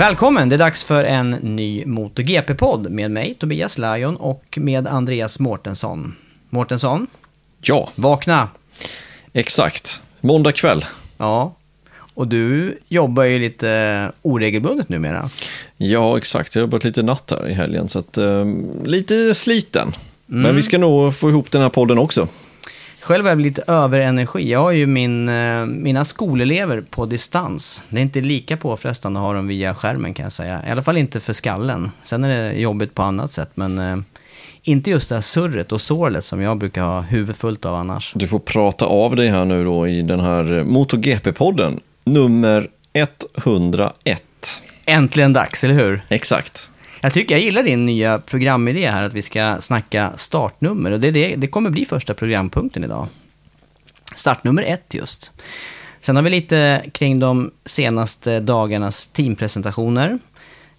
Välkommen! Det är dags för en ny MotoGP-podd med mig, Tobias Lajon, och med Andreas Mårtensson. Mårtensson, Ja, vakna! exakt. Måndag kväll. Ja, och du jobbar ju lite oregelbundet numera. Ja, exakt. Jag har jobbat lite natt här i helgen, så att, eh, lite sliten. Men vi ska nog få ihop den här podden också. Själv är jag lite överenergi. Jag har ju min, eh, mina skolelever på distans. Det är inte lika påfrestande att ha dem via skärmen kan jag säga. I alla fall inte för skallen. Sen är det jobbigt på annat sätt, men eh, inte just det här surret och sorlet som jag brukar ha huvudfullt av annars. Du får prata av dig här nu då i den här eh, MotoGP-podden. Nummer 101. Äntligen dags, eller hur? Exakt. Jag tycker jag gillar din nya programidé här, att vi ska snacka startnummer. Och det, det, det kommer bli första programpunkten idag. Startnummer ett just. Sen har vi lite kring de senaste dagarnas teampresentationer.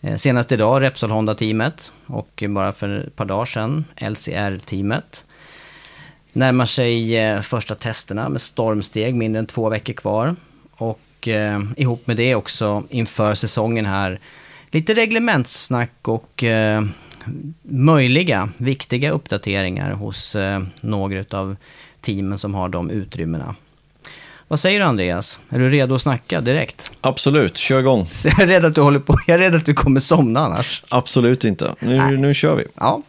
Eh, senast idag Repsol Honda-teamet och bara för ett par dagar sedan LCR-teamet. Närmar sig eh, första testerna med stormsteg, mindre än två veckor kvar. Och eh, ihop med det också inför säsongen här lite reglementssnack och eh, möjliga viktiga uppdateringar hos eh, några av teamen som har de utrymmena. Vad säger du Andreas? Är du redo att snacka direkt? Absolut, kör igång. Så jag är rädd att du håller på, jag är rädd att du kommer somna annars. Absolut inte. Nu, Nej. nu kör vi. Ja,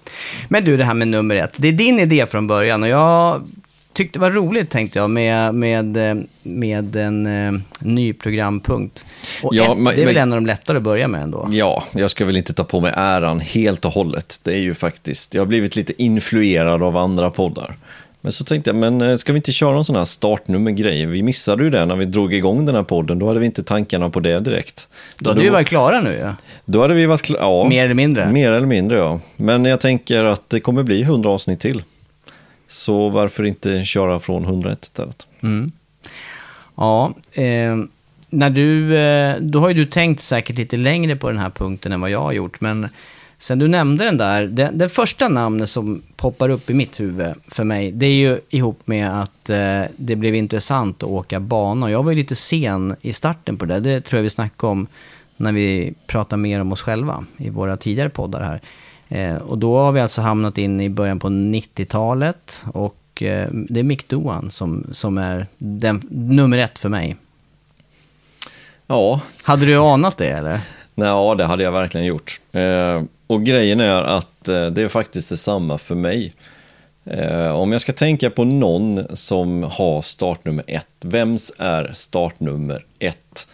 men du det här med nummer ett. Det är din idé från början och jag tyckte det var roligt tänkte jag med, med, eh, med en eh, ny programpunkt. Och Ja, ett, men- det är väl men- en av de lättare att börja med ändå. Ja, jag ska väl inte ta på mig äran helt och hållet. Det är ju faktiskt, jag har blivit lite influerad av andra poddar. Men så tänkte jag, men eh, ska vi inte köra en sån här startnummer-grej? Vi missade ju det när vi drog igång den här podden, då hade vi inte tankarna på det direkt. Då hade vi varit klara nu ju. Då hade vi varit klara, ja. Mer eller mindre. Mer eller mindre, ja. Men jag tänker att det kommer bli 100 avsnitt till. Så varför inte köra från 101 istället? Mm. Ja, eh, när du, eh, då har ju du tänkt säkert lite längre på den här punkten än vad jag har gjort. Men sen du nämnde den där, det, det första namnet som poppar upp i mitt huvud för mig, det är ju ihop med att eh, det blev intressant att åka bana. Och Jag var ju lite sen i starten på det, det tror jag vi snackade om när vi pratar mer om oss själva i våra tidigare poddar här. Eh, och då har vi alltså hamnat in i början på 90-talet och eh, det är Mick Doan som, som är den, nummer ett för mig. Ja, Hade du anat det eller? nej, ja, det hade jag verkligen gjort. Eh, och grejen är att eh, det är faktiskt detsamma för mig. Eh, om jag ska tänka på någon som har startnummer ett, vems är startnummer ett?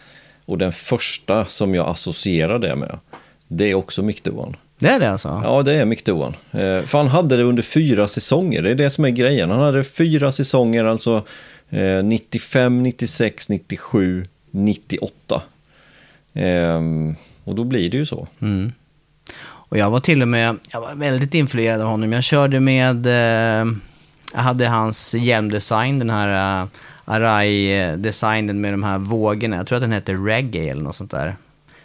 Och den första som jag associerar det med, det är också Mick Doohan. Det är det alltså? Ja, det är Mick Doohan. Eh, för han hade det under fyra säsonger, det är det som är grejen. Han hade fyra säsonger, alltså eh, 95, 96, 97, 98. Ehm, och då blir det ju så. Mm. Och jag var till och med, jag var väldigt influerad av honom. Jag körde med, eh, jag hade hans hjälmdesign, den här uh, Arai-designen med de här vågorna. Jag tror att den heter Reggae eller något sånt där.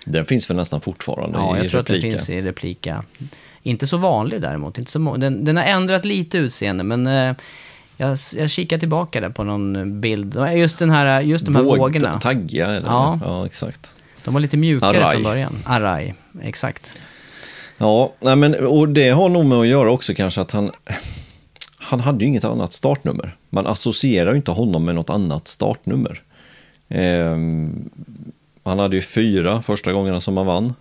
Den finns väl nästan fortfarande Ja, i jag tror att den replika. finns i replika. Inte så vanlig däremot. Inte så den, den har ändrat lite utseende, men eh, Jag, jag kikar tillbaka där på någon bild. Just, den här, just de här Våg- vågorna. Taggiga eller? Ja. ja, exakt. De var lite mjukare Array. från början. Array, exakt. Ja, nej men, och det har nog med att göra också kanske att han, han hade ju inget annat startnummer. Man associerar ju inte honom med något annat startnummer. Ehm, han hade ju fyra första gångerna som han vann.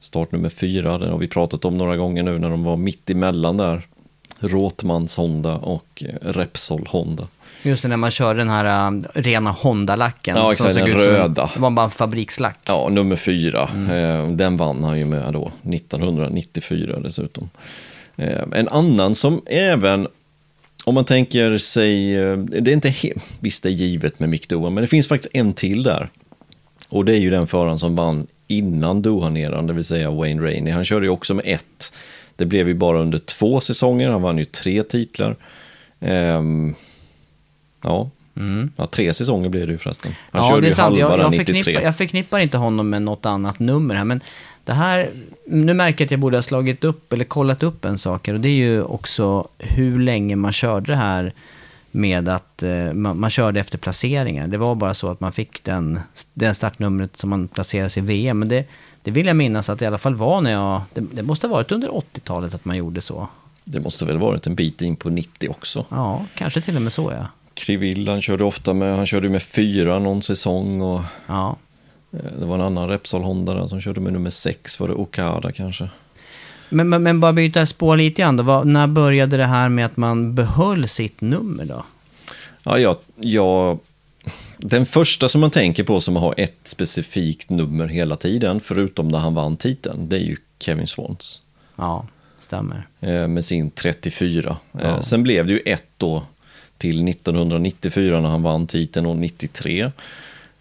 Startnummer fyra, den har vi pratat om några gånger nu när de var mitt emellan där. Råtmans Honda och Repsol Honda. Just det, när man körde den här uh, rena Honda-lacken. Ja, exakt, den ut som- röda. Det var bara en fabrikslack. Ja, nummer fyra. Eh, den vann han ju med då, 1994 dessutom. Eh, en annan som även, om man tänker sig, eh, det är inte he- visst det är givet med Mick Doohan, men det finns faktiskt en till där. Och det är ju den föraren som vann innan Doohan-eran, det vill säga Wayne Rainey. Han körde ju också med ett. Det blev ju bara under två säsonger, han vann ju tre titlar. Ehm, ja. ja, tre säsonger blev det ju förresten. Han ja, körde ju halva Jag, jag, 93. förknippar, jag förknippar inte honom med något annat nummer här, men det här, nu märker jag att jag borde ha slagit upp eller kollat upp en sak här, och det är ju också hur länge man körde det här med att eh, man, man körde efter placeringar. Det var bara så att man fick den, den startnumret som man placerades i VM, men det, det vill jag minnas att det i alla fall var när jag, det, det måste ha varit under 80-talet att man gjorde så. Det måste väl varit en bit in på 90 också. Ja, kanske till och med så ja. Krivill, han körde ofta med, han körde med fyra någon säsong och Ja, eh, det var en annan Repsol Honda där som körde med nummer sex, var det Okada kanske? Men, men, men bara byta spår lite grann då. Vad, när började det här med att man behöll sitt nummer då? Ja, jag, jag, den första som man tänker på som har ett specifikt nummer hela tiden, förutom när han vann titeln, det är ju Kevin Swans. Ja, stämmer. eh, med sin 34. Eh, Ja. Sen blev det ju ett då till 1994 när han vann titeln och 93.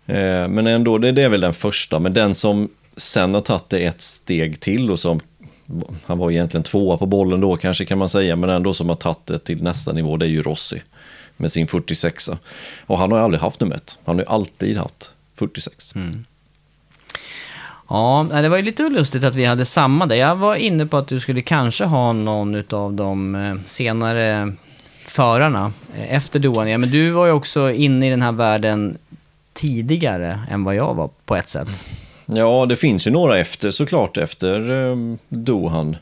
Eh, Men ändå, det, det är väl den första. Men den som sen har tagit det ett steg till och som han var egentligen tvåa på bollen då kanske kan man säga, men ändå som har tagit det till nästa nivå, det är ju Rossi med sin 46. Och han har ju aldrig haft nummer ett, han har ju alltid haft 46. Mm. Ja, det var ju lite lustigt att vi hade samma där. Jag var inne på att du skulle kanske ha någon av de eh, senare förarna eh, efter Doania, men du var ju också inne i den här världen tidigare än vad jag var på ett sätt. Ja, det finns ju några efter såklart efter eh, Dohan.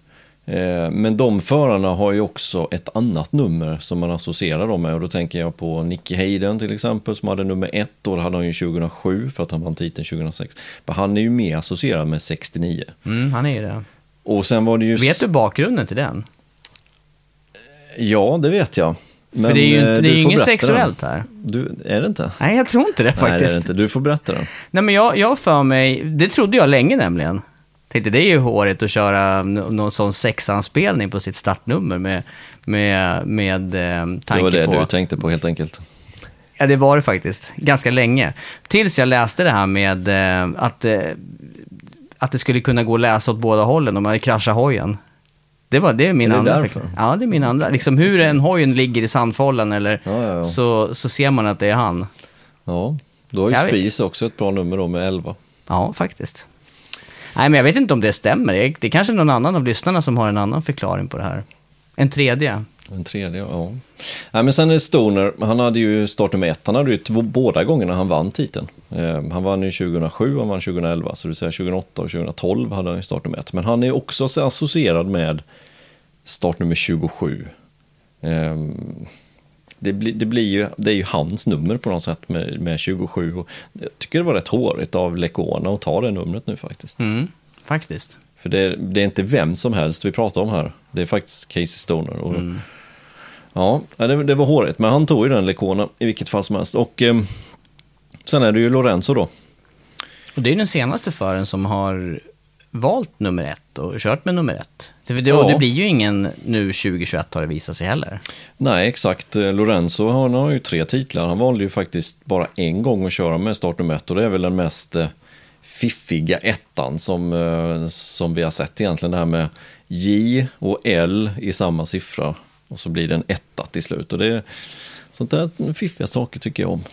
Eh, men de förarna har ju också ett annat nummer som man associerar dem med. Och då tänker jag på Nicky Hayden till exempel som hade nummer ett. Då hade han ju 2007 för att han vann titeln 2006. Men han är ju mer associerad med 69. Mm, han är ju det. Och sen var det ju... Vet du bakgrunden till den? Ja, det vet jag. För det är ju eh, inte, det är inget sexuellt här. Du, är det inte? Nej, jag tror inte det Nej, det är faktiskt. det inte. Du får berätta den. Nej men jag, jag för mig, det trodde jag länge nämligen. Tänkte det är ju håret att köra nå- någon sån sexanspelning på sitt startnummer med, med, med eh, tanke Det var det på... du tänkte på helt enkelt. Ja det var det faktiskt, ganska länge. Tills jag läste det här med eh, att, eh, att det skulle kunna gå att läsa åt båda hållen om man hade kraschat hojen. Det, var, det är min Är det andra därför? Ja, det är min andra. Liksom hur en hojen ligger i sandfållan eller Ja, ja, ja. Så, så ser man att det är han. Ja, då har ju Jag vet- Spies också ett bra nummer då med 11. Ja, faktiskt. Nej, men jag vet inte om det stämmer. Det är kanske någon annan av lyssnarna som har en annan förklaring på det här. En tredje. En tredje, ja. Nej, men sen är det Stoner, han hade ju startnummer ett, han hade ju två, båda gångerna han vann titeln. Eh, han vann ju 2007 och han vann 2011, så det vill säga 2008 och 2012 hade han ju startnummer ett. Men han är också så associerad med startnummer 27. Eh, det, blir, det, blir ju, det är ju hans nummer på något sätt med, med 27. Och jag tycker det var rätt hårigt av Lecona att ta det numret nu faktiskt. Mm, faktiskt. För det, det är inte vem som helst vi pratar om här. Det är faktiskt Casey Stoner. Och, Ja, det, det var hårigt. Men han tog ju den Lecona i vilket fall som helst. Och eh, sen är det ju Lorenzo då. Och det är den senaste föraren som har valt nummer ett och kört med nummer ett. Det, Ja. det blir ju ingen nu 2021 har det visat sig heller. Nej, exakt. Eh, Lorenzo han har ju tre titlar. Han valde ju faktiskt bara en gång att köra med startnummer ett. Och det är väl den mest eh, fiffiga ettan som, eh, som vi har sett egentligen. Det här med J och L i samma siffra. Och så blir det en etta till slut. Och det är sånt där fiffiga saker tycker jag om.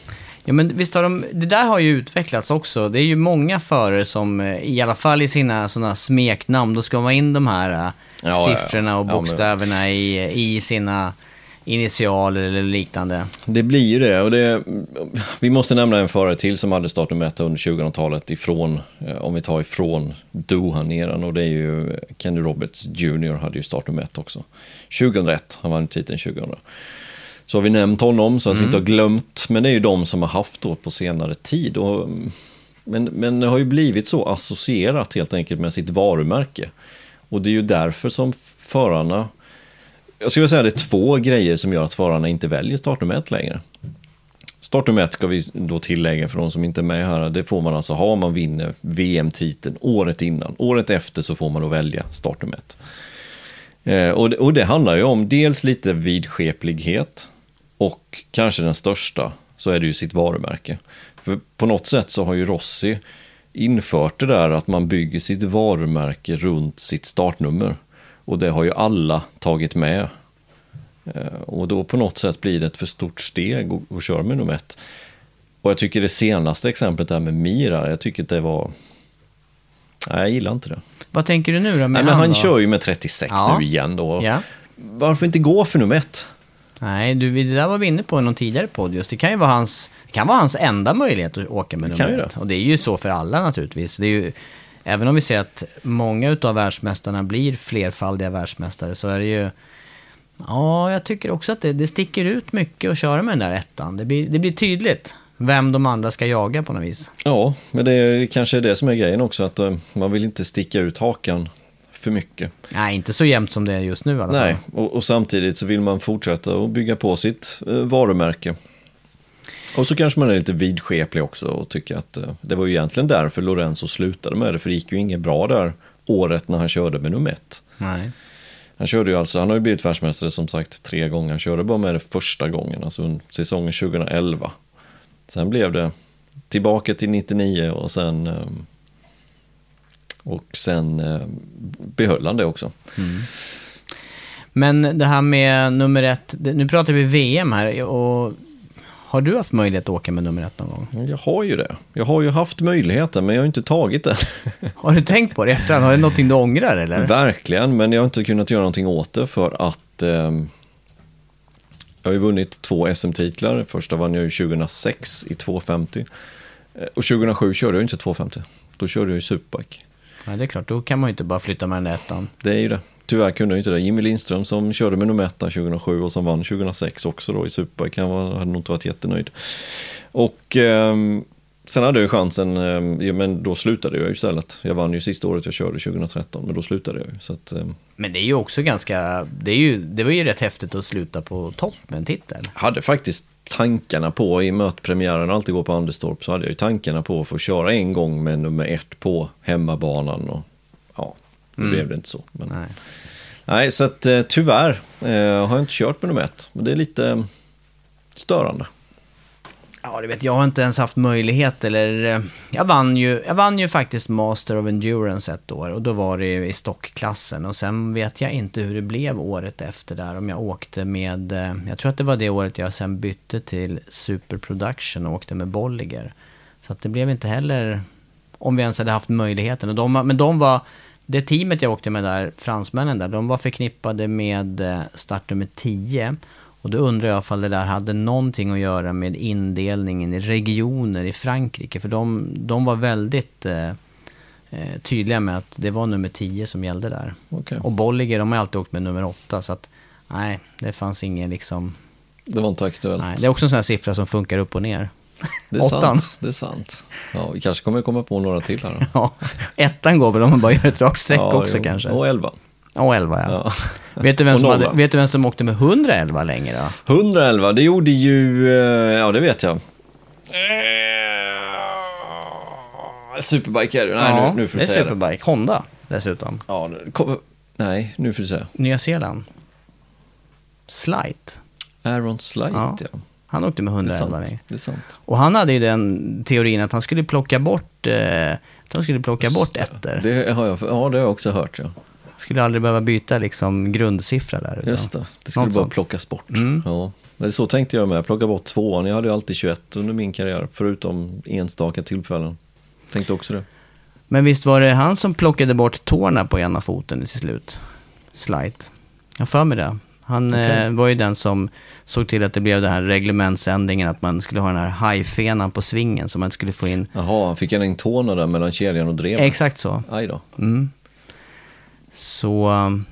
Ja, men visst har de, det där har ju utvecklats också. Det är ju många förare som, eh, i alla fall i sina sådana smeknamn, då ska man in de här eh, Ja, siffrorna och Ja, men- bokstäverna i, i, sina, initialer eller liknande. Det blir ju det. Och det vi måste nämna en förare till som hade startnummer ett under 2000-talet ifrån, eh, om vi tar ifrån Doha-eran och det är ju Kenny Roberts Jr. hade ju startnummer ett också. 2001, han vann titeln 2000. Så har vi nämnt honom så att vi inte har glömt, men det är ju de som har haft då på senare tid. Och, men, men det har ju blivit så associerat helt enkelt med sitt varumärke. Och det är ju därför som förarna jag skulle säga att det är två grejer som gör att förarna inte väljer startnummer ett längre. Startnummer ett ska vi då tillägga för de som inte är med här. Det får man alltså ha om man vinner VM-titeln året innan. Året efter så får man då välja startnummer ett. Eh, och, det, och det handlar ju om dels lite vidskeplighet och kanske den största så är det ju sitt varumärke. För på något sätt så har ju Rossi infört det där att man bygger sitt varumärke runt sitt startnummer. Och det har ju alla tagit med. Eh, och då på något sätt blir det ett för stort steg att köra med nummer ett. Och jag tycker det senaste exemplet där med Mira, jag tycker att det var... Nej, jag gillar inte det. Vad tänker du nu då? Med Nej, men han då? kör ju med 36 Ja. nu igen då. Ja. Varför inte gå för nummer ett? Nej, du, det där var vi inne på i någon tidigare podd just. Det kan ju vara hans, kan vara hans enda möjlighet att åka med nummer ett. Och det är ju så för alla naturligtvis. Det är ju, även om vi ser att många utav världsmästarna blir flerfaldiga världsmästare så är det ju... Ja, jag tycker också att det, det sticker ut mycket att köra med den där ettan. Det blir, det blir tydligt vem de andra ska jaga på något vis. Ja, men det är, kanske är det som är grejen också, att eh, man vill inte sticka ut hakan för mycket. Nej, inte så jämnt som det är just nu i alla fall. Nej, och, och samtidigt så vill man fortsätta att bygga på sitt eh, varumärke. Och så kanske man är lite vidskeplig också och tycker att eh, det var ju egentligen därför Lorenzo slutade med det, för det gick ju inget bra där året när han körde med nummer ett. Nej. Han körde ju alltså, han har ju blivit världsmästare som sagt tre gånger, han körde bara med det första gången, alltså säsongen 2011. Sen blev det tillbaka till 99 och sen eh, och sen eh, behöll han det också. Men det här med nummer ett, nu pratar vi VM här och har du haft möjlighet att åka med nummer ett någon gång? Jag har ju det. Jag har ju haft möjligheten men jag har inte tagit den. Har du tänkt på det efterhand? Har det någonting du ångrar eller? Verkligen, men jag har inte kunnat göra någonting åt det för att ehm, jag har ju vunnit två SM-titlar. Första vann jag ju 2006 i 250. Eh, Och 2007 körde jag inte 250. Då körde jag ju Superbike. Ja, det är klart, då kan man ju inte bara flytta med den ettan. Det är ju det. Tyvärr kunde jag inte det. Jimmy Lindström som körde med nummer ett där 2007 och som vann 2006 också då i Superbike. Han hade nog inte varit jättenöjd. Och ehm, sen hade jag ju chansen, ja, men då slutade jag ju istället. Jag vann ju sista året jag körde 2013, men då slutade jag. Så att, ehm, Men det är ju också ganska, det, är ju, det var ju rätt häftigt att sluta på topp med en titel. hade faktiskt tankarna på, i och alltid gå på Anderstorp, så hade jag ju tankarna på att få köra en gång med nummer ett på hemmabanan. Och, ja, nu blev det inte så. Men, Nej. Nej, så att eh, tyvärr eh, har jag inte kört med nummer ett. Men det är lite eh, störande. Ja, du vet, jag har inte ens haft möjlighet eller... Eh, jag vann ju, jag vann ju faktiskt Master of Endurance ett år och då var det ju i stockklassen och sen vet jag inte hur det blev året efter där om jag åkte med... Eh, jag tror att det var det året jag sen bytte till Super Production och åkte med Bolliger. Så att det blev inte heller... Om vi ens hade haft möjligheten. Och de, men de var... Det teamet jag åkte med där, fransmännen där, de var förknippade med start startnummer 10. Och då undrar jag ifall det där hade någonting att göra med indelningen i regioner i Frankrike. För de, de var väldigt eh, eh, tydliga med att det var nummer 10 som gällde där. Okej. Och Bolliger, de har alltid åkt med nummer 8. Så att nej, det fanns ingen liksom... Det var inte aktuellt. Nej, det är också en sån här siffra som funkar upp och ner. det är åttan. sant. Det är sant. Ja, vi kanske kommer komma på några till här. Då. Ja, ettan går väl om man bara gör ett rakt streck Ja, också jo. kanske. Och 11. Och 11 ja. Ja. Vet, du vem som hade, vet du vem som åkte med 111 länge då? 111, det gjorde ju, eh, ja det vet jag. Superbike är det. Nej, ja, nu, nu får det du är säga det. Superbike. Honda dessutom. Ja, kom, nej, nu får du säga. Nya Zeeland. Slight. Aaron Slight, Ja. ja. Han åkte med Det är 111 sant. länge. Det är sant. Och han hade ju den teorin att han skulle plocka bort, eh, han skulle plocka bort ettor. Det har jag, ja, det har jag också hört, ja. Skulle aldrig behöva byta liksom grundsiffra där. utan- Just det, det skulle bara sånt. plockas bort. Mm. Ja. Så tänkte jag med, plocka bort tvåan. Jag hade ju alltid 21 under min karriär, förutom enstaka tillfällen. Tänkte också det. Men visst var det han som plockade bort tårna på ena foten till slut? Slight. Jag för mig det. Han eh, var ju den som såg till att det blev den här reglementsändringen, att man skulle ha den här hajfenan på svingen, så man inte skulle få in... Jaha, han fick en in tårna där mellan kedjan och drevet. Exakt så. Aj då. Mm. Så um,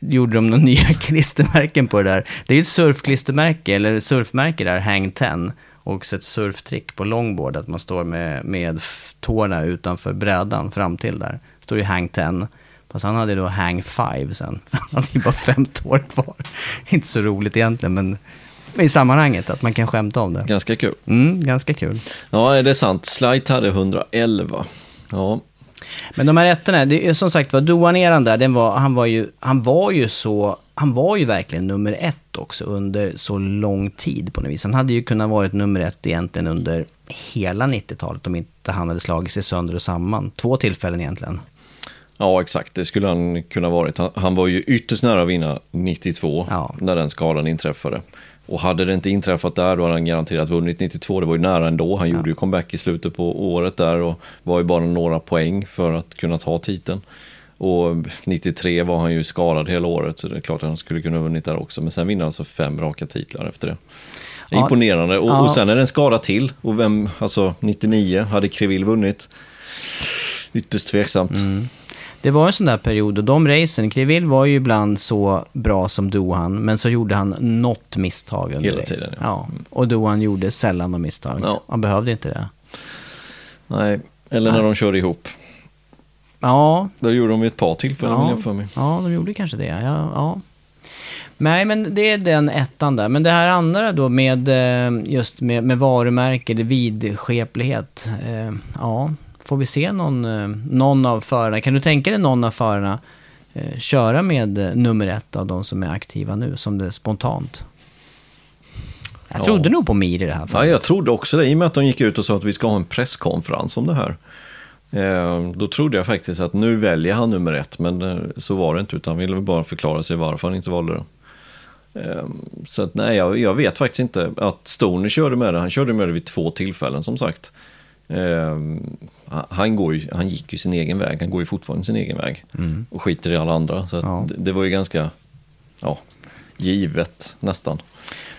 gjorde de några nya klistermärken på det där. Det är ett surfklistermärke, eller ett surfmärke där, Hang 10. Och så ett surftrick på longboard, att man står med, med tårna utanför brädan fram till där. står ju Hang 10. Fast han hade då Hang 5 sen. Han hade ju bara fem tår kvar. Inte så roligt egentligen, men i sammanhanget, att man kan skämta om det. Ganska kul. Mm, ganska kul. Ja, det är sant. Slight hade 111. Ja, Men de här ettorna, det är som sagt var, Doan-eran där, den var, han, var ju, han var ju så, han var ju verkligen nummer ett också under så lång tid på något vis. Han hade ju kunnat varit nummer ett egentligen under hela 90-talet om inte han hade slagit sig sönder och samman. Två tillfällen egentligen. ja exakt. Det skulle han kunna varit. Han, han var ju ytterst nära att vinna 92 Ja. när den skadan inträffade. Och hade det inte inträffat där då hade han garanterat vunnit 92. Det var ju nära ändå. Han gjorde ju comeback i slutet på året där och var ju bara några poäng för att kunna ta titeln. Och 93 var han ju skadad hela året så det är klart att han skulle kunna ha vunnit där också. Men sen vinner han alltså fem raka titlar efter det. Ja. Imponerande. Och, Ja. och sen är det en skada till. Och vem, alltså 99 hade Krivil vunnit. Ytterst tveksamt. Mm. Det var en sån där period och de racen, Krivil var ju ibland så bra som Dohan, men så gjorde han något misstag under Hela race. tiden, ja. ja. Och Dohan gjorde sällan något misstag. Ja. Han behövde inte det. Nej, eller när de körde ihop. Ja, Då gjorde de vid ett par tillfällen vill jag för mig. Ja, de gjorde kanske det. Ja, ja. Nej, men det är den ettan där. Men det här andra då med eh, just med, med varumärke, det vidskeplighet. Eh, ja, får vi se någon, eh, någon av förarna? Kan du tänka dig någon av förarna eh, köra med eh, nummer ett av de som är aktiva nu, som det spontant? Jag Ja. trodde nog på Mir i det här Ja, fallet. jag trodde också det, i och med att de gick ut och sa att vi ska ha en presskonferens om det här. Eh, då trodde jag faktiskt att nu väljer han nummer ett, men eh, så var det inte, utan han ville bara förklara sig varför han inte valde det. Eh, så att, nej, jag, jag vet faktiskt inte att Stoner körde med det. Han körde med det vid två tillfällen som sagt. Eh, han, går ju, han gick ju sin egen väg, han går ju fortfarande sin egen väg. Och skiter i alla andra. Så Ja. det, det var ju ganska ja, givet nästan.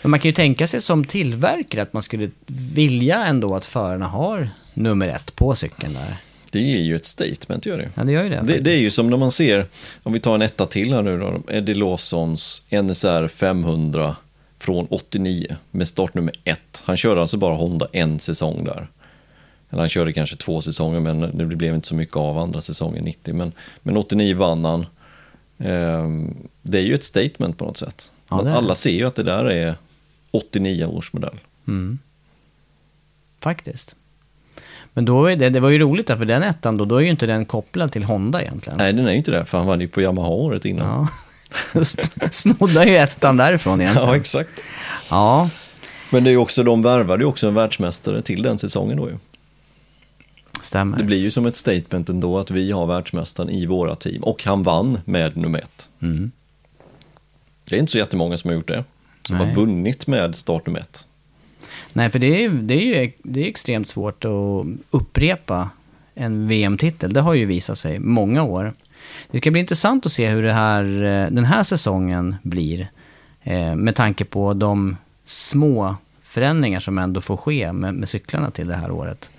Men man kan ju tänka sig som tillverkare att man skulle vilja ändå att förarna har nummer ett på cykeln där. Det är ju ett statement, gör det. Ja, det gör ju det. Det, det är ju som när man ser, om vi tar en etta till här nu då, Eddie Lawsons NSR 500 från 89 med startnummer 1. Han körde alltså bara Honda en säsong där. Eller han körde kanske två säsonger men det blev inte så mycket av andra säsongen 90. Men, men 89 vann han. Ehm, det är ju ett statement på något sätt. Ja, alla ser ju att det där är 89 års modell. Mm. Faktiskt. Men då är det, det var ju roligt där, för den ettan då, då är ju inte den kopplad till Honda egentligen. Nej, den är ju inte det, för han vann ju på Yamaha året innan. Ja. Snodde ju ettan därifrån egentligen. ja exakt. Ja, Men det är ju också, de värvade ju också en världsmästare till den säsongen då ju. Stämmer. Det blir ju som ett statement ändå att vi har världsmästaren i våra team. Och han vann med nummer ett. Mm. Det är inte så jättemånga som har gjort det. Som Nej. har vunnit med startnummer ett. Nej, för det är, det är ju det är extremt svårt att upprepa en VM-titel. Det har ju visat sig många år. Det ska bli intressant att se hur det här, eh, den här säsongen blir. Eh, med tanke på de små förändringar som ändå får ske med, med cyklarna till det här året.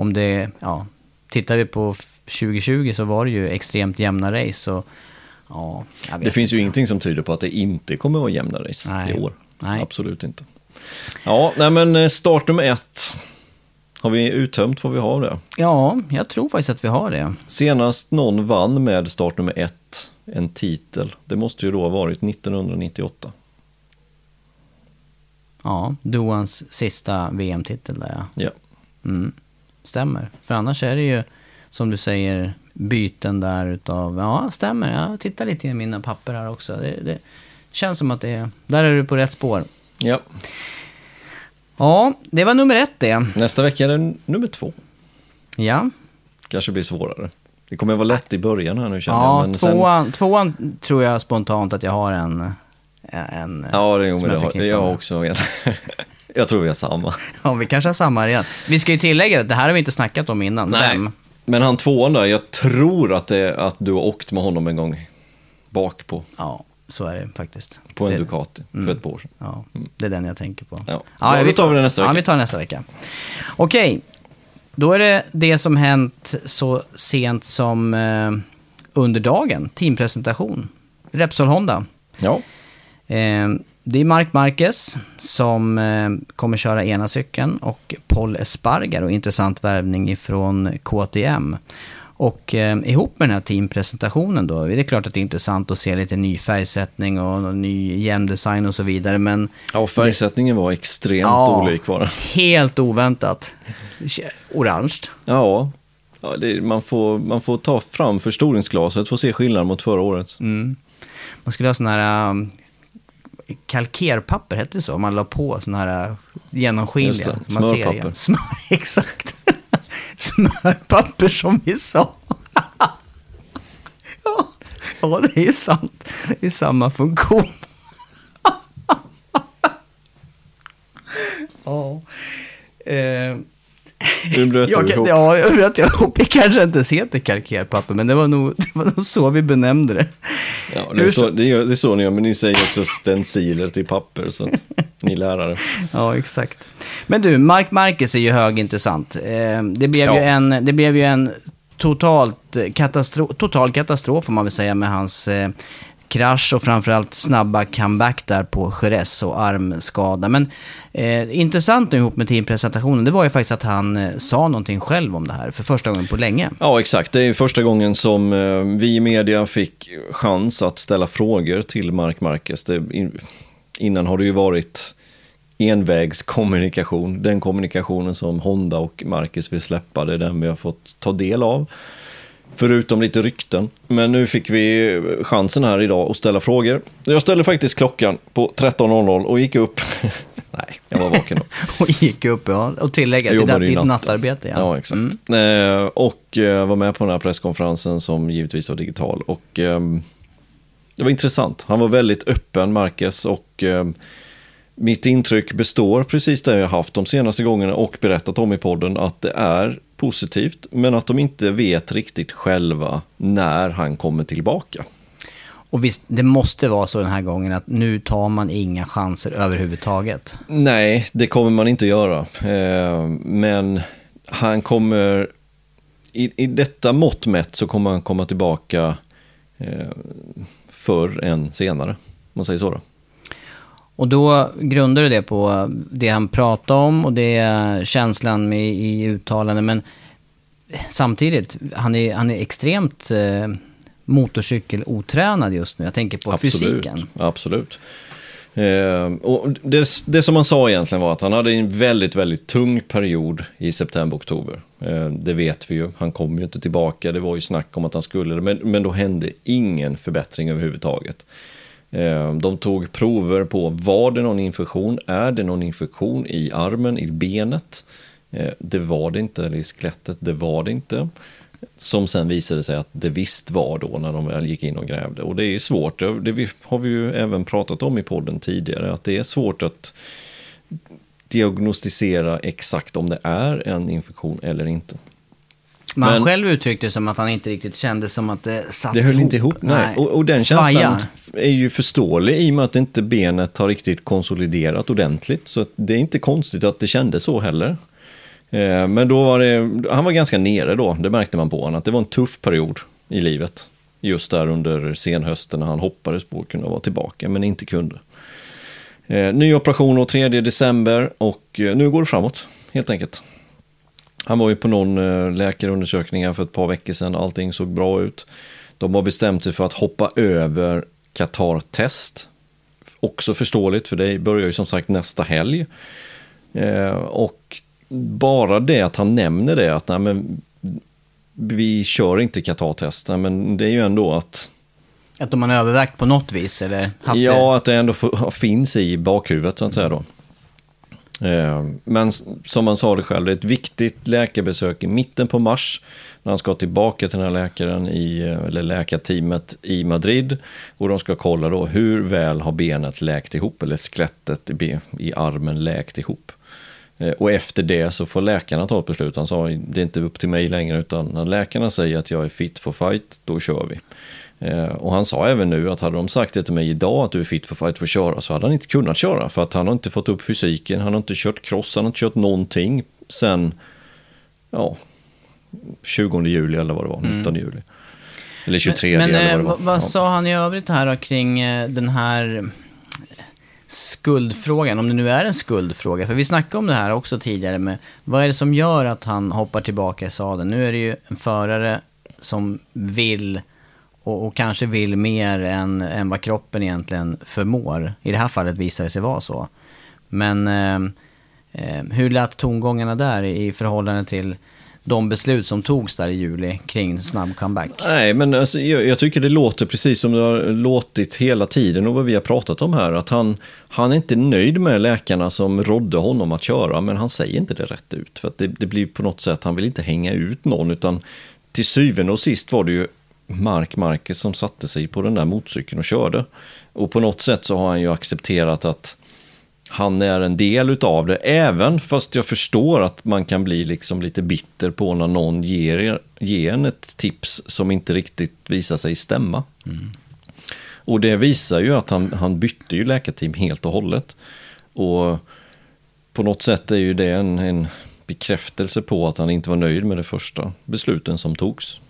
Om det, ja, tittar vi på 2020 så var det ju extremt jämna race. Och, ja, Det finns ju inte. ingenting som tyder på att det inte kommer att vara jämna race Nej. i år. Nej. Absolut inte. Ja, nej men eh, startnummer ett. Har vi uttömt vad vi har där? Ja, jag tror faktiskt att vi har det. Senast någon vann med startnummer ett en titel, det måste ju då ha varit 1998. Ja, Doans sista VM-titel där ja. Ja. Mm. Stämmer. För annars är det ju, som du säger, byten där utav, ja, stämmer. Jag tittar lite i mina papper här också. Det, det känns som att det är, där är du på rätt spår. ja. Ja, det var nummer ett det. Nästa vecka är det nummer två. Ja, Kanske blir svårare. Det kommer att vara lätt i början här nu känner ja jag. Men sen, tvåan, tvåan tror jag spontant att jag har en... en ja, det, som jag har, förknippar jag med. också. jag tror vi har samma. Ja, vi kanske har samma igen. Vi ska ju tillägga att det här har vi inte snackat om innan. Vem? Men han tvåan där, jag tror att, det, att du har åkt med honom en gång bak på. Ja, så är det faktiskt. på en det, Ducati för ett par år sedan. Ja, det är den jag tänker på. Ja. Ja, då tar vi nästa Ja, vecka. vi tar det nästa vecka. Okej, då är det det som hänt så sent som eh, under dagen. Teampresentation. Repsol Honda. Ja, Eh, det är Mark Marquez som eh, kommer köra ena cykeln och Paul Espargaro, intressant värvning ifrån KTM. Och eh, ihop med den här teampresentationen då, det är klart att det är intressant att se lite ny färgsättning och ny hjälmdesign och så vidare, men ja färgsättningen var extremt Ja. olik var den. helt oväntat. Orange. Ja, ja det, man, får, man får ta fram förstoringsglaset för att se skillnad mot förra årets. Mm. Man skulle ha sån här um, kalkerpapper, hette det så? Man la på sån här uh, genomskinliga. Det, man ser smörpapper. igen. Smör, exakt. Smörpapper som vi sa. ja, ja, det är sant. Det är samma funktion. ja. Eh, Nu bröt jag, ihop. ja, jag bröt ihop. Det kanske inte heter kalkerpapper, men det var, nog, det var nog så vi benämnde det. Ja, det, är så- så, det, gör, det är så ni gör, men ni säger också stenciler till papper, så att ni lärare. Ja, exakt. Men du, Mark Marquez är ju högintressant. Eh, det, blev ju Ja. en, det blev ju en totalt katastrof, total katastrof får man väl säga med hans eh, krasch och framförallt snabba comeback där på Jerez och armskada. Men eh, intressant nu ihop med teampresentationen, det var ju faktiskt att han eh, sa någonting själv om det här för första gången på länge. Ja, exakt. Det är första gången som eh, vi i media fick chans att ställa frågor till Mark Marquez. Det, in, innan har det ju varit envägskommunikation. Den kommunikationen som Honda och Marquez vill släppa, det är den vi har fått ta del av. Förutom lite rykten. Men nu fick vi chansen här idag att ställa frågor. Jag ställde faktiskt klockan på 13.00 och gick upp. Nej, jag var vaken då. Och gick upp, ja. Och tillägga till ditt natt. nattarbete. Ja, Ja, exakt. Mm. Eh, och eh, var med på den här presskonferensen som givetvis var digital. Och ehm, det var intressant. Han var väldigt öppen, Marcus. Och ehm, mitt intryck består precis det jag haft de senaste gångerna och berättat om i podden. Att det är positivt, men att de inte vet riktigt själva när han kommer tillbaka. Och visst, det måste vara så den här gången att nu tar man inga chanser överhuvudtaget. Nej, det kommer man inte göra. Eh, men han kommer, i, i detta mått mätt så kommer han komma tillbaka eh, förr än senare. Om man säger så då. Och då grundar du det på det han pratade om och det är känslan med i uttalanden. Men samtidigt, han är, han är extremt eh, motorcykelotränad just nu. Jag tänker på fysiken. Absolut. Eh, och det, det som han sa egentligen var att han hade en väldigt, väldigt tung period i september-oktober. Eh, det vet vi ju. Han kom ju inte tillbaka. Det var ju snack om att han skulle. Men, men då hände ingen förbättring överhuvudtaget. Ehm, de tog prover på var det någon infektion? Är det någon infektion i armen, i benet? Ehm, det var det inte, eller i skelettet. Det var det inte. Som sen visade sig att det visst var då när de väl gick in och grävde. Och det är svårt, det har vi ju även pratat om i podden tidigare, att det är svårt att diagnostisera exakt om det är en infektion eller inte. Men han själv uttryckte det som att han inte riktigt kände som att det satt Det höll ihop. inte ihop, nej. Och, och den Svajar. känslan är ju förståelig i och med att inte benet har riktigt konsoliderat ordentligt. Så det är inte konstigt att det kändes så heller. Eh, Men då var det, han var ganska nere då, det märkte man på honom, att det var en tuff period i livet. Just där under senhösten när han hoppades på att kunna vara tillbaka, men inte kunde. Eh, Ny operation och 3 december och eh, nu går det framåt, helt enkelt. Han var ju på någon eh, läkarundersökning här för ett par veckor sedan, allting såg bra ut. De har bestämt sig för att hoppa över Qatar-test. Också förståeligt, för det börjar ju som sagt nästa helg. Eh, och bara det att han nämner det, att nej, men, vi kör inte Qatar-test, men det är ju ändå att Att de har övervägt på något vis eller haft det. Ja, att det ändå finns i bakhuvudet så att säga då. Eh, men som man sa det själv, det är ett viktigt läkarbesök i mitten på mars. När han ska tillbaka till den här läkaren, i, eh, eller läkarteamet i Madrid. Och de ska kolla då hur väl har benet läkt ihop, eller skelettet i, i armen läkt ihop. Eh, och efter det så får läkarna ta ett beslut. Han sa det är inte upp till mig längre utan när läkarna säger att jag är fit for fight, då kör vi. Eh, Och han sa även nu att hade de sagt det till mig idag att du är fit for fight för att köra så hade han inte kunnat köra. För att han har inte fått upp fysiken, han har inte kört cross, han har inte kört någonting sen ja, 20 juli eller vad det var, 19 juli. Eller 23 Men, eller eh, vad det var. vad, vad Ja. sa han i övrigt här då, kring eh, den här skuldfrågan, om det nu är en skuldfråga? För vi snackade om det här också tidigare med, vad är det som gör att han hoppar tillbaka i sadeln? Nu är det ju en förare som vill och, och kanske vill mer än, än vad kroppen egentligen förmår. I det här fallet visar det sig vara så. Men eh, eh, hur lät tongångarna där i, i förhållande till de beslut som togs där i juli kring snabb comeback? Nej, men alltså, jag, jag tycker det låter precis som det har låtit hela tiden och vad vi har pratat om här. Att han, han är inte nöjd med läkarna som rådde honom att köra, men han säger inte det rätt ut. För att det, det blir på något sätt, han vill inte hänga ut någon, utan till syvende och sist var det ju Mark Marquez som satte sig på den där motorcykeln och körde. Och på något sätt så har han ju accepterat att han är en del utav det, även fast jag förstår att man kan bli liksom lite bitter på när någon ger, ger en ett tips som inte riktigt visar sig stämma. Och det visar ju att han, han bytte ju läkarteam helt och hållet. Och på något sätt är ju det en, en bekräftelse på att han inte var nöjd med de första besluten som togs.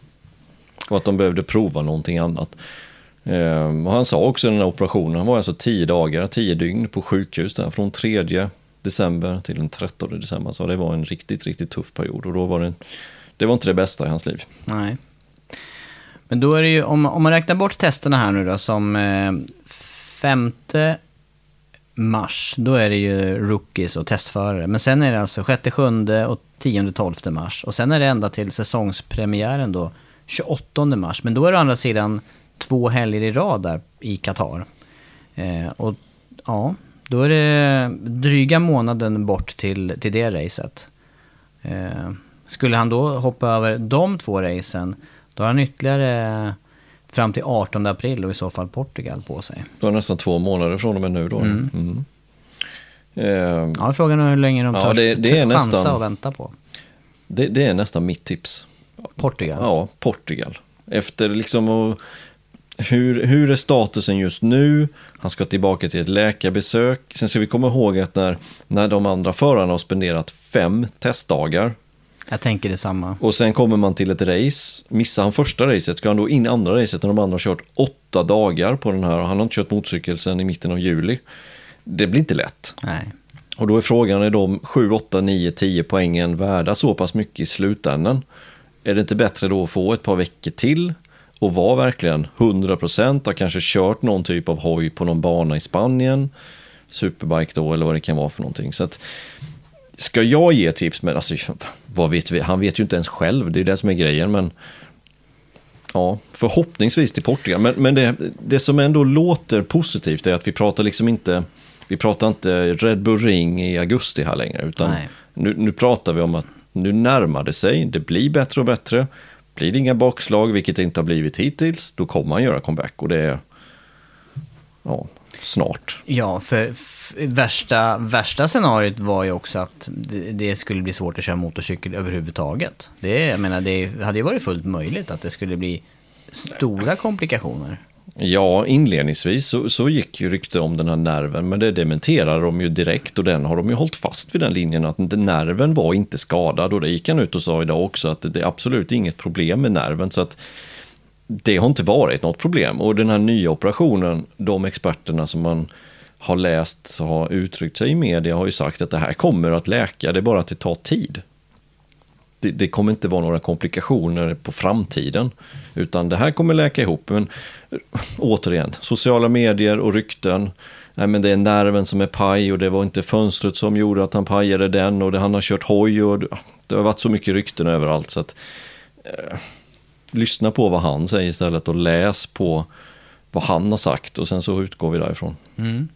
Och att de behövde prova någonting annat. Ehm, och han sa också i den här operationen, han var alltså tio dagar, tio dygn på sjukhus där, från 3 december till den 13 december. Så det var en riktigt, riktigt tuff period och då var det, det var inte det bästa i hans liv. Nej. Men då är det ju, om, om man räknar bort testerna här nu då, som eh, femte mars, då är det ju rookies och testförare. Men sen är det alltså sjätte, sjunde och tionde, tolfte mars. Och sen är det ända till säsongspremiären då, 28 mars. Men då är det å andra sidan två helger i rad där i Qatar. Eh, och ja, då är det dryga månaden bort till, till det racet. Eh, skulle han då hoppa över de två racen, då har han ytterligare fram till 18 april och i så fall Portugal på sig. Det var nästan två månader från och med nu då. Mm. Ehm, Ja, frågan är hur länge de Ja, törs det- det är chansa nästan- och vänta på. det, det är nästan mitt tips. Portugal. Ja, Portugal. Efter liksom och, hur, hur är statusen just nu? Han ska tillbaka till ett läkarbesök. Sen ska vi komma ihåg att när, när de andra förarna har spenderat fem testdagar Jag tänker detsamma. och sen kommer man till ett race. Missar han första racet ska han då in i andra racet när de andra har kört åtta dagar på den här. och Han har inte kört motorcykel sedan i mitten av juli. Det blir inte lätt. Nej. Och då är frågan, är de 7, 8, 9, 10 poängen värda så pass mycket i slutändan? Är det inte bättre då att få ett par veckor till och vara verkligen 100% har kanske kört någon typ av hoj på någon bana i Spanien, superbike då eller vad det kan vara för någonting. Så att, ska jag ge tips, men alltså, vad vet vi? Han vet ju inte ens själv, det är det som är grejen, men Ja, förhoppningsvis till Portugal. Men, men det, det som ändå låter positivt är att vi pratar liksom inte, vi pratar inte Red Bull Ring i augusti här längre. Utan nu, nu pratar vi om att nu närmar det sig, det blir bättre och bättre. Blir det inga bakslag, vilket det inte har blivit hittills, då kommer han göra comeback. Och det är ja, snart. Ja, för värsta, värsta scenariot var ju också att det, det skulle bli svårt att köra motorcykel överhuvudtaget. Det, jag menar, det hade ju varit fullt möjligt att det skulle bli stora komplikationer. Ja, inledningsvis så, så gick ju rykte om den här nerven, men det dementerade de ju direkt och den har de ju hållit fast vid den linjen att nerven var inte skadad. Och det gick han ut och sa idag också att det är absolut inget problem med nerven. Så att det har inte varit något problem. Och den här nya operationen, de experterna som man har läst har uttryckt sig i media har ju sagt att det här kommer att läka, det är bara att det tar tid det, det kommer inte vara några komplikationer på framtiden. Utan det här kommer läka ihop. Men eh, återigen, sociala medier och rykten. Nej, men det är nerven som är paj och det var inte fönstret som gjorde att han pajade den. Och det, han har kört hoj och det, har varit så mycket rykten överallt. Så att, eh, lyssna på vad han säger istället och läs på vad han har sagt. Och sen så utgår vi därifrån. Mm.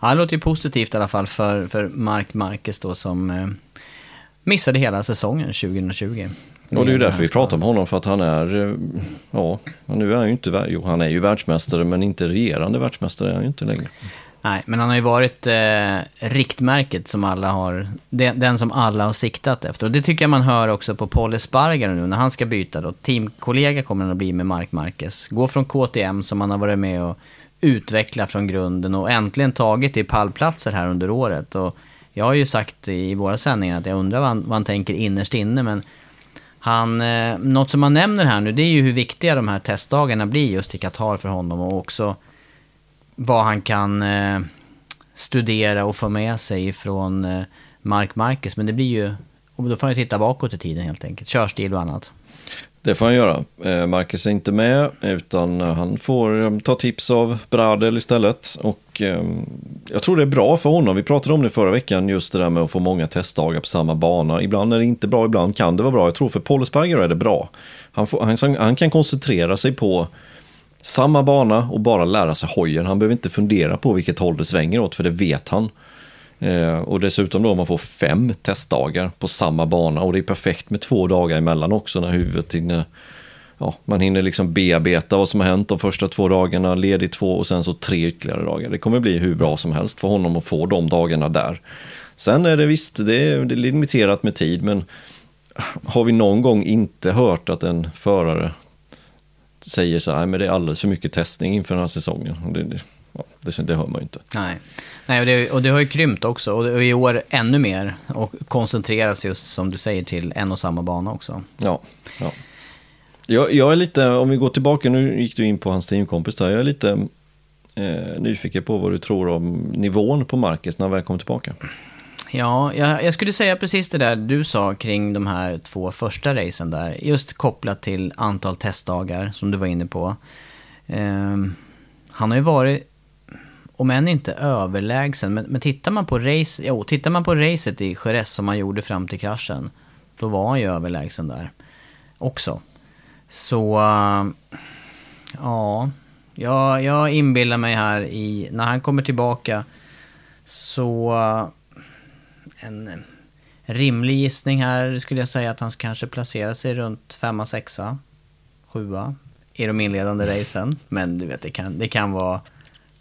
Ja, det låter ju positivt i alla fall för, för Mark Marquez då som eh, missade hela säsongen 2020. Och det är ju därför vi pratar om honom, för att han är, eh, ja, nu är han ju inte, jo han är ju världsmästare, men inte regerande världsmästare är han ju inte längre. Nej, men han har ju varit eh, riktmärket som alla har, den, den, som alla har siktat efter. Och det tycker jag man hör också på Paul Espargaro nu när han ska byta då. Teamkollega kommer han att bli med Mark Marquez. Gå från KTM som han har varit med och utveckla från grunden och äntligen tagit till pallplatser här under året. Och jag har ju sagt i våra sändningar att jag undrar vad han, vad han tänker innerst inne, men han, eh, något som han nämner här nu, det är ju hur viktiga de här testdagarna blir just i Qatar för honom och också vad han kan eh, studera och få med sig från eh, Mark Marcus. Men det blir ju, och då får han ju titta bakåt i tiden helt enkelt, körstil och annat. Det får han göra. Eh, Marcus är inte med, utan han får eh, ta tips av Bradel istället. Och ehm, jag tror det är bra för honom. Vi pratade om det förra veckan, just det där med att få många testdagar på samma bana. Ibland är det inte bra, ibland kan det vara bra. Jag tror för Polisberger är det bra. Han, får, han, han kan koncentrera sig på samma bana och bara lära sig hojen. Han behöver inte fundera på vilket håll det svänger åt, för det vet han. Eh, och dessutom då man får fem testdagar på samma bana och det är perfekt med två dagar emellan också när huvudet hinner, ja, man hinner liksom bearbeta vad som har hänt de första två dagarna, ledigt två och sen så tre ytterligare dagar. Det kommer bli hur bra som helst för honom att få de dagarna där. Sen är det visst, det är, det är limiterat med tid, men har vi någon gång inte hört att en förare säger så här, men det är alldeles för mycket testning inför den här säsongen. Det, det, det hör man ju inte. Nej. Nej, och det, och det har ju krympt också. Och i år ännu mer. Och koncentreras just som du säger till en och samma bana också. Ja, ja. Jag, jag är lite, om vi går tillbaka, nu gick du in på hans teamkompis där. Jag är lite eh, nyfiken på vad du tror om nivån på Marcus när han väl kommer tillbaka. Ja, jag, jag, skulle säga precis det där du sa kring de här två första racen där. Just kopplat till antal testdagar som du var inne på. Eh, han har ju varit om än inte överlägsen, men, men tittar man på race, jo, tittar man på racet i Jerez som han gjorde fram till kraschen, då var han ju överlägsen där också. Så, ja, jag, jag inbillar mig här i, när han kommer tillbaka, så en rimlig gissning här skulle jag säga att han kanske placerar sig runt femma, sexa, sjua i de inledande racen. Men du vet, det kan, det kan vara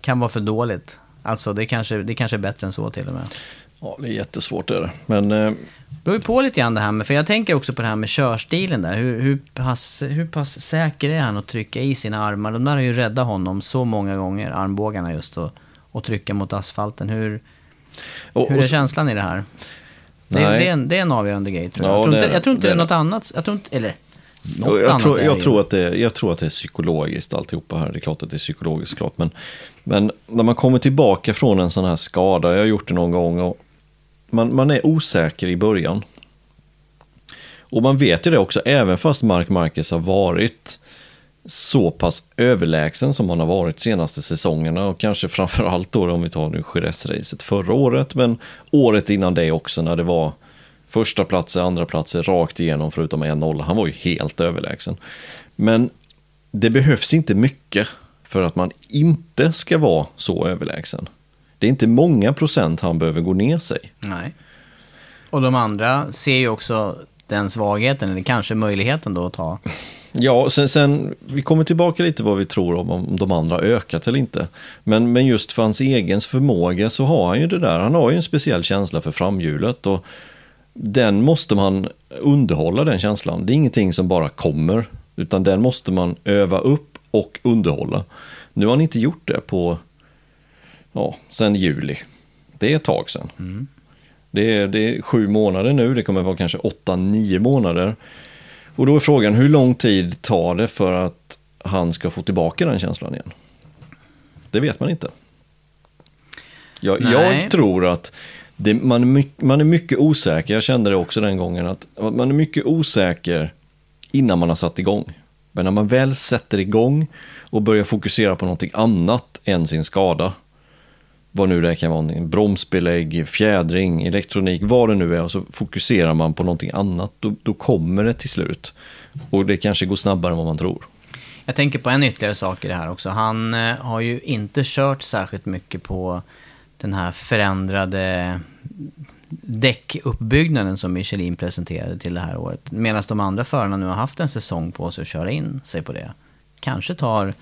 kan vara för dåligt. Alltså det kanske, det kanske är bättre än så till och med. Ja, det är jättesvårt är det. Men... Eh... Det beror ju på lite grann det här med, för jag tänker också på det här med körstilen där. Hur, hur, pass, hur pass säker är han att trycka i sina armar? De där har ju räddat honom så många gånger, armbågarna just, och, och trycka mot asfalten. Hur, och, hur är känslan i det här? Det, är, det, är en, det är en avgörande grej tror jag. Ja, jag, tror inte, jag tror inte det, är något annat. Jag tror inte, eller något jag, annat tror, jag, tror att det, jag tror att det är psykologiskt alltihopa här. Det är klart att det är psykologiskt klart. Men men när man kommer tillbaka från en sån här skada, jag har gjort det någon gång, och man, man är osäker i början. Och man vet ju det också, även fast Mark Marquez har varit så pass överlägsen som han har varit senaste säsongerna och kanske framförallt då om vi tar nu Jerez-racet förra året, men året innan det också när det var första platser, andra platser rakt igenom förutom en nolla. Han var ju helt överlägsen. Men det behövs inte mycket för att man inte ska vara så överlägsen. Det är inte många procent han behöver gå ner sig. Nej. Och de andra ser ju också den svagheten, eller kanske möjligheten då att ta. Ja, sen, sen vi kommer tillbaka lite vad vi tror om, om de andra ökat eller inte. Men, men just för hans egen förmåga så har han ju det där, han har ju en speciell känsla för framhjulet. Och den måste man underhålla den känslan. Det är ingenting som bara kommer, utan den måste man öva upp och underhålla. Nu har han inte gjort det på, ja, sen juli. Det är ett tag sedan. Mm. Det, är, det är sju månader nu, det kommer vara kanske åtta, nio månader. Och då är frågan, hur lång tid tar det för att han ska få tillbaka den känslan igen? Det vet man inte. Jag, jag tror att det, man, är mycket, man är mycket osäker, jag kände det också den gången, att man är mycket osäker innan man har satt igång. Men när man väl sätter igång och börjar fokusera på någonting annat än sin skada, vad nu det kan vara, en bromsbelägg, fjädring, elektronik, vad det nu är, och så fokuserar man på någonting annat, då, då kommer det till slut. Och det kanske går snabbare än vad man tror. Jag tänker på en ytterligare sak i det här också. Han eh, har ju inte kört särskilt mycket på den här förändrade däckuppbyggnaden som Michelin presenterade till det här året. Medan de andra förarna nu har haft en säsong på sig att köra in sig på det. Kanske tar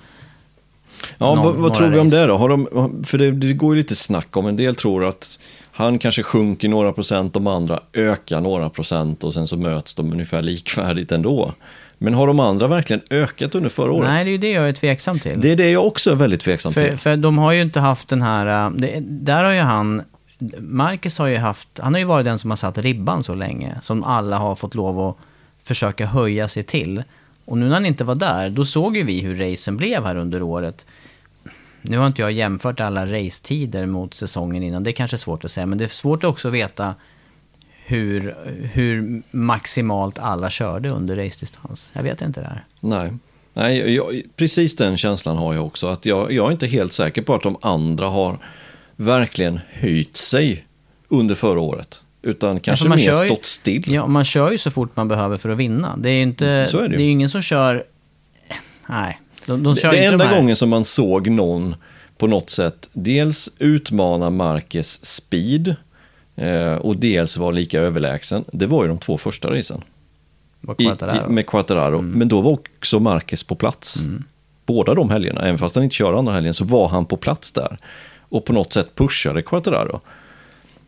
Ja, någon- vad, tror vi om det då? Har de, för det, det går ju lite snack om, en del tror att han kanske sjunker några procent, de andra ökar några procent och sen så möts de ungefär likvärdigt ändå. Men har de andra verkligen ökat under förra året? Nej, det är ju det jag är tveksam till. Det är det jag också är väldigt tveksam För, till. för de har ju inte haft den här... äh, Det, där har ju han... Marcus har ju haft... Han har ju varit den som har satt ribban så länge. Som alla har fått lov att försöka höja sig till. Och nu när han inte var där, då såg ju vi hur racen blev här under året. Nu har inte jag jämfört alla racetider mot säsongen innan. Det är kanske svårt att säga. Men det är svårt också att veta hur, hur maximalt alla körde under racedistans. Jag vet inte det här. Nej, Nej jag, precis den känslan har jag också. Att jag, jag är inte helt säker på att de andra har verkligen höjt sig under förra året. Utan kanske mer ju- stått still. Ja, man kör ju så fort man behöver för att vinna. Det är ju inte... Så är det ju. ju ingen som kör... Nej. De, de Det, kör det är inte enda de gången som man såg någon på något sätt dels utmana Marquez speed och dels vara lika överlägsen. Det var ju de två första racen. var I, Quartararo. i, med Quattararo. Men då var också Marquez på plats. Båda de helgerna, även fast han inte kör andra helgen, så var han på plats där. Och på något sätt pushade Quattararo.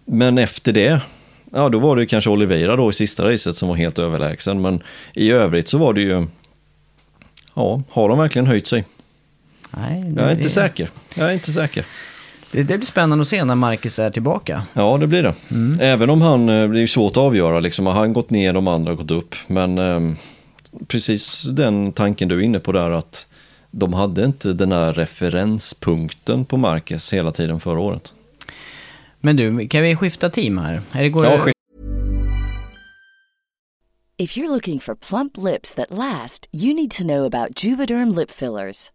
Men efter det, ja då var det kanske Oliveira då i sista racet som var helt överlägsen. Men i övrigt så var det ju, ja, har de verkligen höjt sig? Nej, Jag är inte säker. Jag är inte säker. Det, det blir spännande att se när Marcus är tillbaka. Ja, det blir det. Även om han, eh, det är ju svårt att avgöra, liksom, har han gått ner, de andra har gått upp. Men eh, precis den tanken du är inne på där att de hade inte den här referenspunkten på Marcus hela tiden förra året. Men du, kan vi skifta team här? Är det går Ja, skift- If you're looking for plump lips that last, you need to know about Juvederm lip fillers.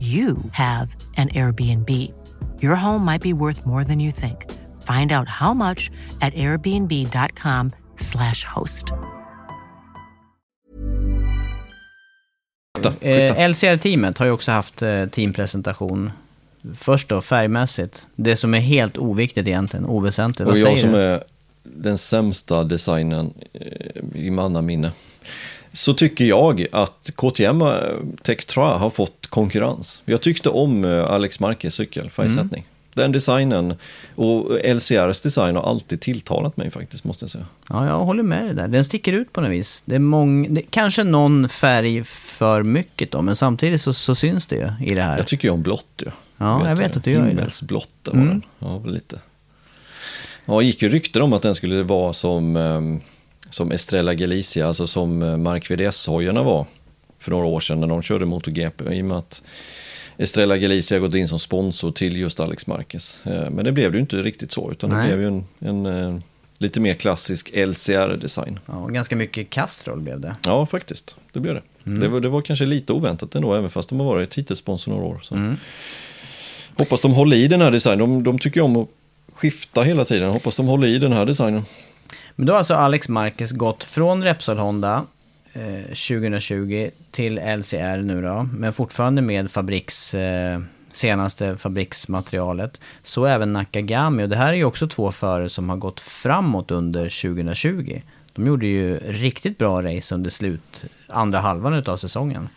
you have an Airbnb. Your home might be worth more than you think. Find out how much at airbnb.com/slash host. Skifta, skifta. Eh, LCR-teamet har ju också haft eh, teampresentation. Först då, färgmässigt. Det som är helt oviktigt egentligen, oväsentligt. Och Vad jag säger som du? är den sämsta designen eh, i mannaminne. Så tycker jag att KTM eh, Tech 3 har fått konkurrens. Jag tyckte om eh, Alex Marquez cykel, färgsättning. Den designen och LCRs design har alltid tilltalat mig faktiskt, måste jag säga. Ja, jag håller med dig där. Den sticker ut på något vis. Det är mång... det, kanske någon färg för mycket då, men samtidigt så, så syns det ju i det här. Jag tycker ju om blått ju. Ja, jag vet att du gör ju det. Himmelsblått var Mm. den. Ja, lite. Ja, gick ju rykten om att den skulle vara som, ehm, som Estrella Galicia, alltså som eh, Mark VDS-hojarna var. för några år sedan när de körde MotoGP. I och med att Estrella Galicia gått in som sponsor till just Alex Marquez. Eh, Men det blev det ju inte riktigt så, utan det Nej. blev ju en, en eh, lite mer klassisk LCR-design. Ja, och ganska mycket Castrol blev det. Ja, faktiskt. Det blev det. Det, var, det var kanske lite oväntat ändå, även fast de har varit titelsponsor några år. Så. Hoppas de håller i den här designen. De, de tycker om att skifta hela tiden. Hoppas de håller i den här designen. Men då har alltså Alex Marquez gått från Repsol Honda eh, 2020 till LCR nu då, men fortfarande med fabriks, eh, senaste fabriksmaterialet. Så även Nakagami, och det här är ju också två förare som har gått framåt under 2020. De gjorde ju riktigt bra race under slut, andra halvan utav säsongen.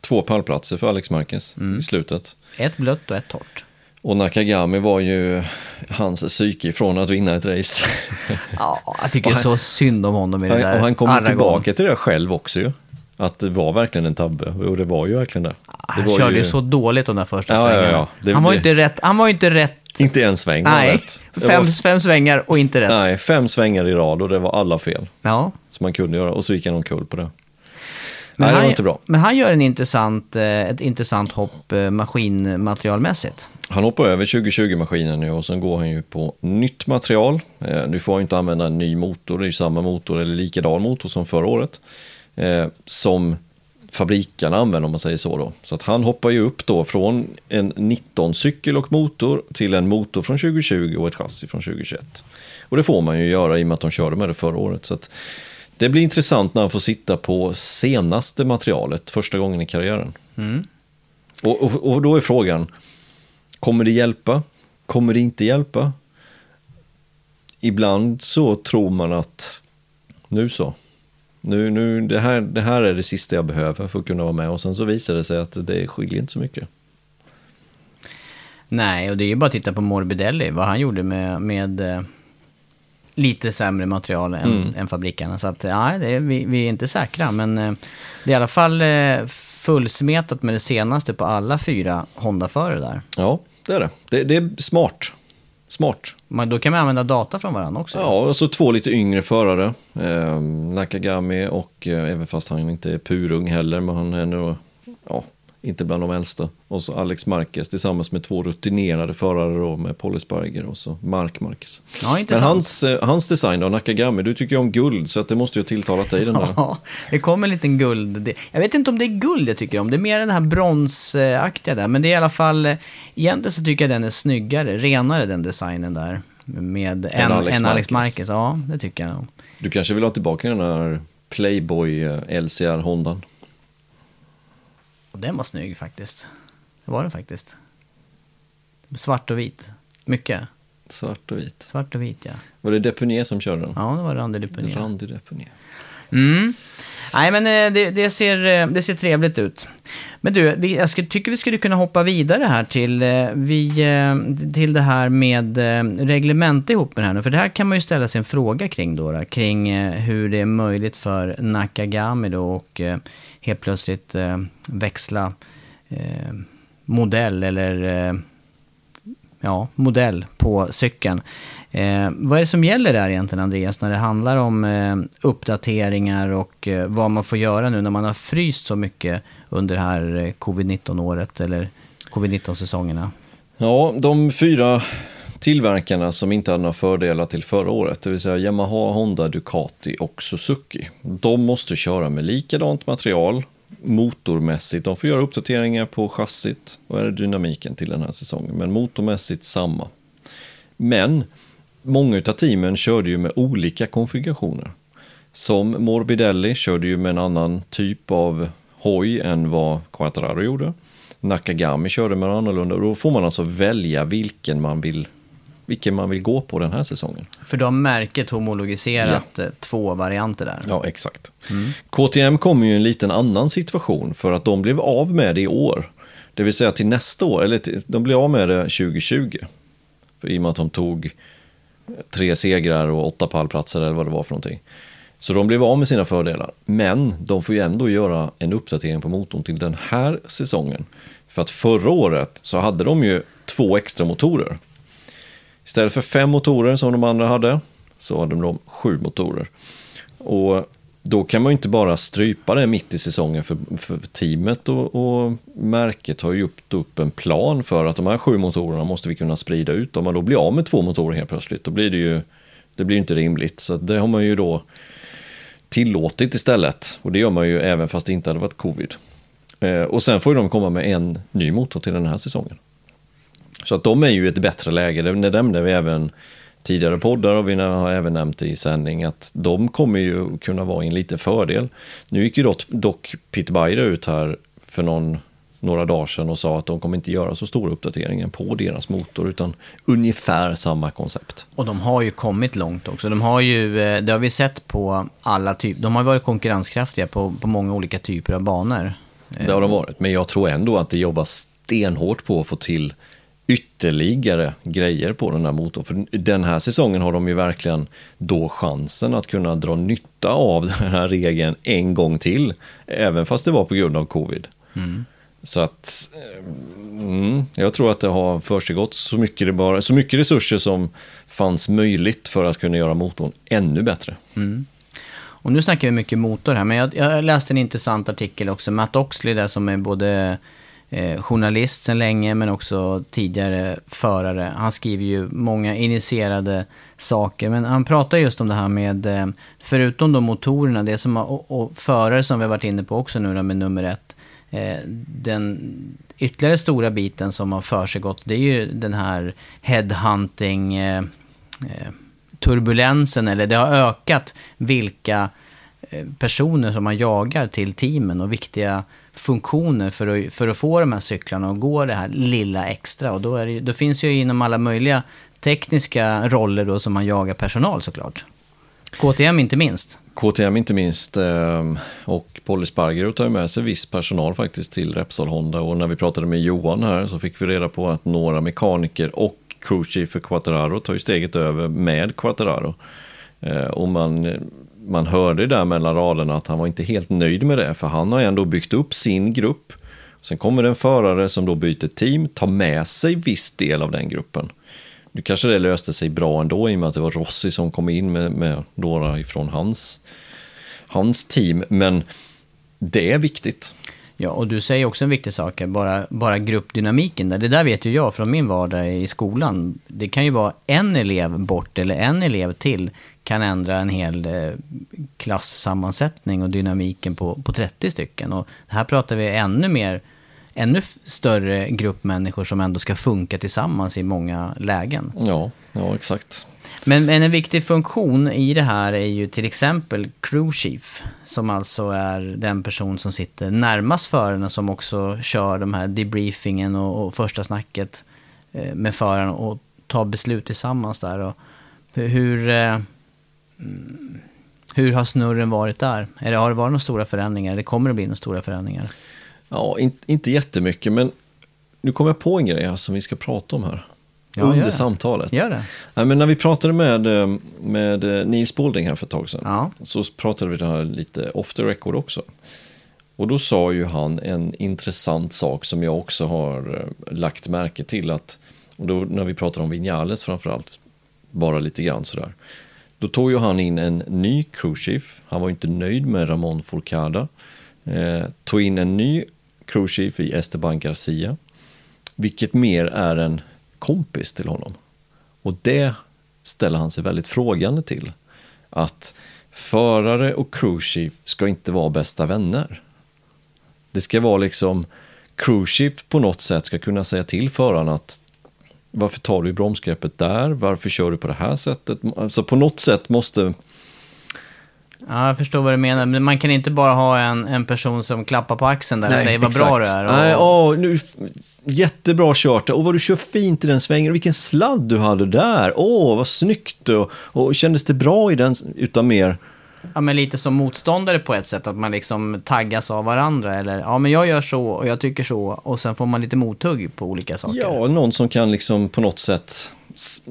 Två pallplatser för Alex Marquez i slutet. Ett blött och ett torrt. Och Nakagami var ju hans psyke från att vinna ett race. Ja, jag tycker så synd om honom i det och där. han kom Aragon. tillbaka till det själv också ju. Att det var verkligen en tabbe. Och det var ju verkligen det. Han det körde ju så dåligt de där första Ja, ja, svängarna. ja. Det- han, var ju det- inte rätt, han var inte rätt. Inte en sväng Nej. Det fem, var- fem svängar och inte rätt. Nej, fem svängar i rad och det var alla fel. Ja. Som man kunde göra. Och så gick han omkull på det. Men Nej, det han, var inte bra. Men han gör en intressant, eh, ett intressant hopp eh, maskinmaterialmässigt. Han hoppar över 2020-maskinen nu och sen går han ju på nytt material. Eh, nu får han ju inte använda en ny motor, det är ju samma motor eller likadan motor som förra året. Eh, som fabrikerna använder om man säger så då. Så att han hoppar ju upp då från en 19 cykel och motor till en motor från 2020 och ett chassi från 2021. Och det får man ju göra i och med att de körde med det förra året. Så det blir intressant när han får sitta på senaste materialet första gången i karriären. Och, och, och då är frågan, kommer det hjälpa? Kommer det inte hjälpa? Ibland så tror man att nu så. Nu, nu, det, här, det här är det sista jag behöver för att kunna vara med. Och sen så visar det sig att det skiljer inte så mycket. Nej, och det är ju bara att titta på Morbidelli, vad han gjorde med, med eh, lite sämre material än, Mm. än fabrikerna. Så att, ja, det vi, vi är inte säkra, men eh, det är i alla fall eh, fullsmetat med det senaste på alla fyra Honda-förare där. Ja, det är det. Det, det är smart. Smart. Men då kan man använda data från varandra också. Ja, och så två lite yngre förare. Eh, Nakagami och eh, även fast han inte är purung heller, men han är nog, ja, inte bland de äldsta. Och så Alex Marquez tillsammans med två rutinerade förare då, med Paul Esparger och så Mark Marquez. Ja, Men hans, eh, hans design då, Nakagami, du tycker ju om guld så att det måste ju ha tilltalat dig den där. Ja, det kommer en liten guld. Jag vet inte om det är guld jag tycker om, det är mer den här bronsaktiga där. Men det är i alla fall, eh, egentligen så tycker jag den är snyggare, renare den designen där. Med än, Alex än Alex Marquez. Marquez. Ja, det tycker jag nog. Du kanske vill ha tillbaka den här Playboy eh, LCR Hondan. Och den var snygg faktiskt. Det var den faktiskt. Svart och vit. Mycket. Svart och vit. Svart och vit, ja. Var det Deponier som körde den? Ja, det var Randy Duponier. Randy Deponier. Mm. Nej, men eh, det, det, ser, eh, det ser trevligt ut. Men du, vi, jag skulle, tycker vi skulle kunna hoppa vidare här till, eh, vi, till det här med reglemente ihop med det här nu. För det här kan man ju ställa sig en fråga kring då, då kring hur det är möjligt för Nakagami då och helt plötsligt eh, växla eh, modell eller eh, ja, modell på cykeln. Eh, vad är det som gäller där egentligen Andreas när det handlar om eh, uppdateringar och eh, vad man får göra nu när man har fryst så mycket under det här eh, covid-19-året eller covid-19-säsongerna? Ja, de fyra tillverkarna som inte hade några fördelar till förra året, det vill säga Yamaha, Honda, Ducati och Suzuki. De måste köra med likadant material motormässigt. De får göra uppdateringar på chassit och aerodynamiken till den här säsongen, men motormässigt samma. Men många av teamen körde ju med olika konfigurationer. Som Morbidelli körde ju med en annan typ av hoj än vad Quattararo gjorde. Nakagami körde med en annorlunda. Då får man alltså välja vilken man vill, vilken man vill gå på den här säsongen. För de har märket homologiserat eh, två varianter där. Ja, exakt. KTM kommer ju i en liten annan situation för att de blev av med det i år. Det vill säga till nästa år, eller till, de blev av med det 2020. För i och med att de tog tre segrar och åtta pallplatser eller vad det var för någonting. Så de blev av med sina fördelar. Men de får ju ändå göra en uppdatering på motorn till den här säsongen. För att förra året så hade de ju två extra motorer. Istället för fem motorer som de andra hade så hade de sju motorer. Och då kan man ju inte bara strypa det mitt i säsongen för, för teamet och, och märket har ju gjort upp en plan för att de här sju motorerna måste vi kunna sprida ut. Om man då blir av med två motorer helt plötsligt, då blir det ju det blir inte rimligt. Så det har man ju då tillåtit istället. Och det gör man ju även fast det inte hade varit covid. Eh, och sen får ju de komma med en ny motor till den här säsongen. Så att de är ju i ett bättre läge. Det nämnde vi även tidigare poddar och vi har även nämnt det i sändning att de kommer ju kunna vara en liten fördel. Nu gick ju dock Peter Beyer ut här för någon, några dagar sedan och sa att de kommer inte göra så stora uppdateringar på deras motor utan ungefär samma koncept. Och de har ju kommit långt också. De har ju, eh, det har vi sett på alla typer, de har varit konkurrenskraftiga på, på många olika typer av banor. Det har de varit, men jag tror ändå att det jobbas stenhårt på att få till ytterligare grejer på den här motorn. För den här säsongen har de ju verkligen då chansen att kunna dra nytta av den här regeln en gång till. Även fast det var på grund av covid. Mm. Så att mm, jag tror att det har försiggått så mycket, det bara, så mycket resurser som fanns möjligt för att kunna göra motorn ännu bättre. Mm. Och nu snackar vi mycket motor här, men jag, jag läste en intressant artikel också. Matt Oxley där som är både eh, journalist sedan länge men också tidigare förare. Han skriver ju många initierade saker. Men han pratar just om det här med, eh, förutom de motorerna, det som, och, och förare som vi har varit inne på också nu då med nummer ett. Eh, den ytterligare stora biten som har försiggått, det är ju den här headhunting eh, eh turbulensen, eller det har ökat vilka eh, personer som man jagar till teamen och viktiga funktioner för att, för att få de här cyklarna att gå det här lilla extra. Och då, är det, då finns ju inom alla möjliga tekniska roller då som man jagar personal såklart. KTM inte minst. KTM inte minst ehm, och Polly Sparger tar med sig viss personal faktiskt till Repsol Honda och när vi pratade med Johan här så fick vi reda på att några mekaniker och crewchief för Quattararo tar ju steget över med Quattararo. Eh, och man man hörde där mellan raderna att han var inte helt nöjd med det, för han har ändå byggt upp sin grupp. Sen kommer det en förare som då byter team, tar med sig viss del av den gruppen. Nu kanske det löste sig bra ändå i och med att det var Rossi som kom in med, med några ifrån hans, hans team, men det är viktigt. Ja, och du säger också en viktig sak, bara, bara gruppdynamiken där. Det där vet ju jag från min vardag i skolan. Det kan ju vara en elev bort eller en elev till kan ändra en hel eh, klassammansättning och dynamiken på, på 30 stycken. Och här pratar vi ännu mer, ännu större grupp människor som ändå ska funka tillsammans i många lägen. Ja, ja exakt. Men, men en viktig funktion i det här är ju till exempel crew chief, som alltså är den person som sitter närmast föraren och som också kör de här debriefingen och, och första snacket eh, med föraren och tar beslut tillsammans där. Och hur. Eh, mm, hur har snurren varit där? Eller har det varit några stora förändringar? Eller kommer det bli några stora förändringar? Ja, in, inte jättemycket, men nu kommer jag på en grej som vi ska prata om här. Ja, under samtalet. Gör det. Ja, men när vi pratade med, eh, med eh, Nils Boulding här för ett tag sedan, ja. så pratade vi det här lite off the record också. Och då sa ju han en intressant sak som jag också har eh, lagt märke till att, och då när vi pratar om Vinales framförallt, bara lite grann sådär. Då tog ju han in en ny crewchief. Han var inte nöjd med Ramon Forcada. Eh, tog in en ny crewchief i Esteban Garcia. Vilket mer är en kompis till honom. Och det ställer han sig väldigt frågande till. Att förare och crewchief ska inte vara bästa vänner. Det ska vara liksom crewchief på något sätt ska kunna säga till föraren att varför tar du i bromsgreppet där? Varför kör du på det här sättet? Alltså på något sätt måste... Ja, jag förstår vad du menar. Men man kan inte bara ha en, en person som klappar på axeln där Nej, och säger vad exakt. bra du är. Och... Nej, åh, nu, jättebra kört. Och vad du kör fint i den svängen. Och vilken sladd du hade där. Åh, vad snyggt. Och, och kändes det bra i den? Utan mer Ja, men lite som motståndare på ett sätt, att man liksom taggas av varandra. Eller, ja men jag gör så och jag tycker så. Och sen får man lite mothugg på olika saker. Ja, någon som kan liksom på något sätt,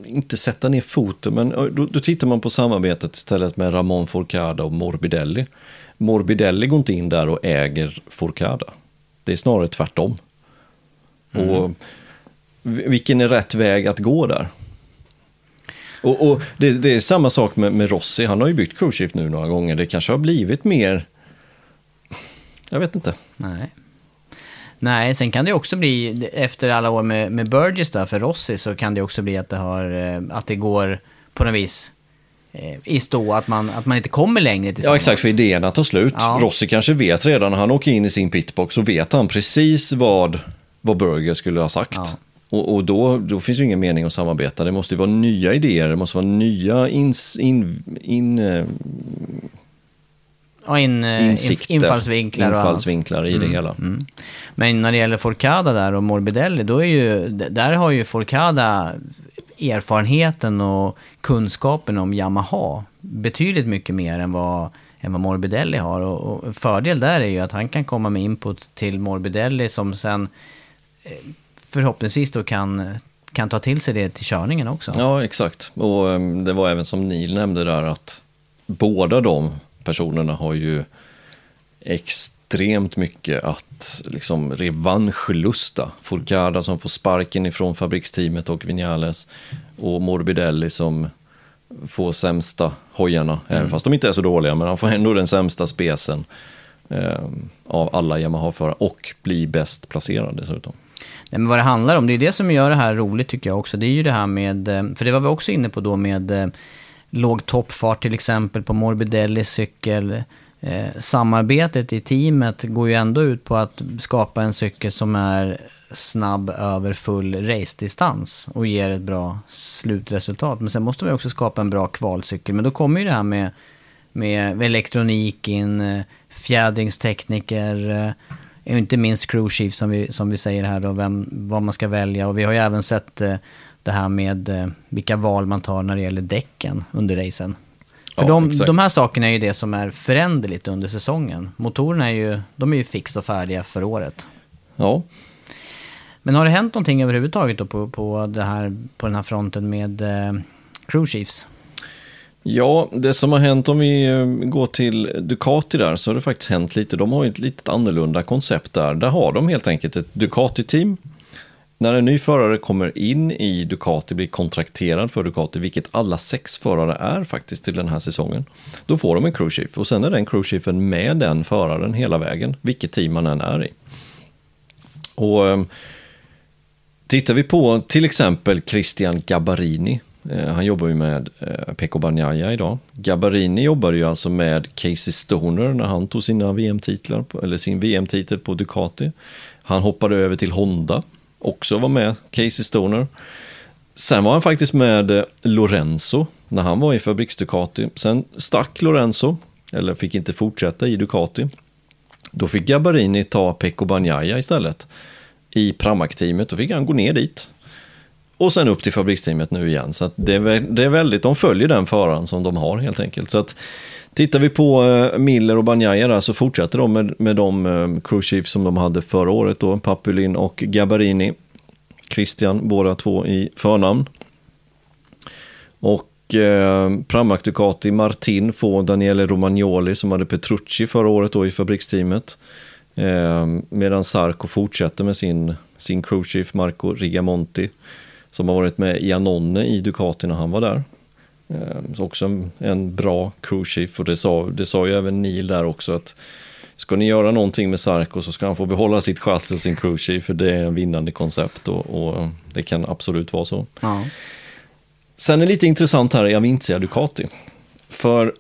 inte sätta ner foten, men då, då tittar man på samarbetet istället med Ramon Forcada och Morbidelli. Morbidelli går inte in där och äger Forcada. Det är snarare tvärtom. Mm. Och vilken är rätt väg att gå där? Och, och det, det är samma sak med, med Rossi. Han har ju byggt ship nu några gånger. Det kanske har blivit mer... Jag vet inte. Nej. Nej, sen kan det också bli, efter alla år med, med Burgess där, för Rossi, så kan det också bli att det, har, eh, att det går på något vis eh, i stå, att man, att man inte kommer längre tillsammans. Ja, exakt, för idéerna tar slut. Ja. Rossi kanske vet redan när han åker in i sin pitbox så vet han precis vad, vad Burger skulle ha sagt. Ja. Och, och då, då finns ju ingen mening att samarbeta. Det måste ju vara nya idéer, det måste vara nya ins, in, in, eh, Ja, in, eh, insikter, infallsvinklar och infallsvinklar i det hela. Mm. Men när det gäller Forcada där och Morbidelli, då är ju, där har ju Forcada erfarenheten och kunskapen om Yamaha betydligt mycket mer än vad, än vad Morbidelli har. Och, och fördel där är ju att han kan komma med input till Morbidelli som sen eh, förhoppningsvis då kan, kan ta till sig det till körningen också. Ja, exakt. Och um, det var även som Neil nämnde där att båda de personerna har ju extremt mycket att liksom revanschlusta. Forcada som får sparken ifrån fabriksteamet och Vinales och Morbidelli som får sämsta hojarna, även fast de inte är så dåliga, men han får ändå den sämsta spesen eh, av alla Yamaha-förare och blir bäst placerad dessutom. Nej, men vad det handlar om, det är det som gör det här roligt tycker jag också. Det är ju det här med, eh, för det var vi också inne på då med eh, låg toppfart till exempel på Morbidellis cykel. Eh, samarbetet i teamet går ju ändå ut på att skapa en cykel som är snabb över full racedistans och ger ett bra slutresultat. Men sen måste man ju också skapa en bra kvalcykel. Men då kommer ju det här med, med elektronik in, eh, fjädringstekniker, eh, och inte minst crew chief som vi, som vi säger här då, vem, vad man ska välja. Och vi har ju även sett eh, det här med eh, vilka val man tar när det gäller däcken under racen. För Ja, de, de här sakerna är ju det som är föränderligt under säsongen. Motorerna är ju, de är ju fix och färdiga för året. Ja, Men har det hänt någonting överhuvudtaget då på, på, det här, på den här fronten med eh, crew chiefs? Ja, det som har hänt om vi eh, går till Ducati där så har det faktiskt hänt lite. De har ju ett lite annorlunda koncept där. Där har de helt enkelt ett Ducati-team. När en ny förare kommer in i Ducati, blir kontrakterad för Ducati, vilket alla sex förare är faktiskt till den här säsongen, då får de en crew chief. Och sen är den crew chiefen med den föraren hela vägen, vilket team man än är i. Och ehm, Tittar vi på till exempel Christian Gabarini, eh, han jobbar ju med eh, Pekko Banjaya idag. Gabarini jobbade ju alltså med Casey Stoner när han tog sina VM-titlar, eller sin VM-titel på Ducati. Han hoppade över till Honda, också var med Casey Stoner. Sen var han faktiskt med eh, Lorenzo när han var i fabriks Ducati. Sen stack Lorenzo, eller fick inte fortsätta i Ducati. Då fick Gabarini ta Pecco Bagnaia istället i Pramac-teamet. Då fick han gå ner dit. Och sen upp till fabriksteamet nu igen. Så att det, är, det är väldigt, de följer den föraren som de har helt enkelt. Så att tittar vi på eh, Miller och Banjaya där så fortsätter de med, med de uh, crew chiefs som de hade förra året då. Papulin och Gabarini. Christian, båda två i förnamn. Och eh, Pramac Ducati, Martin får Daniele Romagnoli som hade Petrucci förra året då i fabriksteamet. Eh, medan Sarko fortsätter med sin, sin crew chief Marco Rigamonti. Som har varit med i Annone i Ducati när han var där. Eh, så också en, bra crew chief och det sa, det sa ju även Neil där också att ska ni göra någonting med Sarko så ska han få behålla sitt chassi och sin crew chief för det är en vinnande koncept och, och det kan absolut vara så. Ja. Sen är lite intressant här i Avintia Ducati. För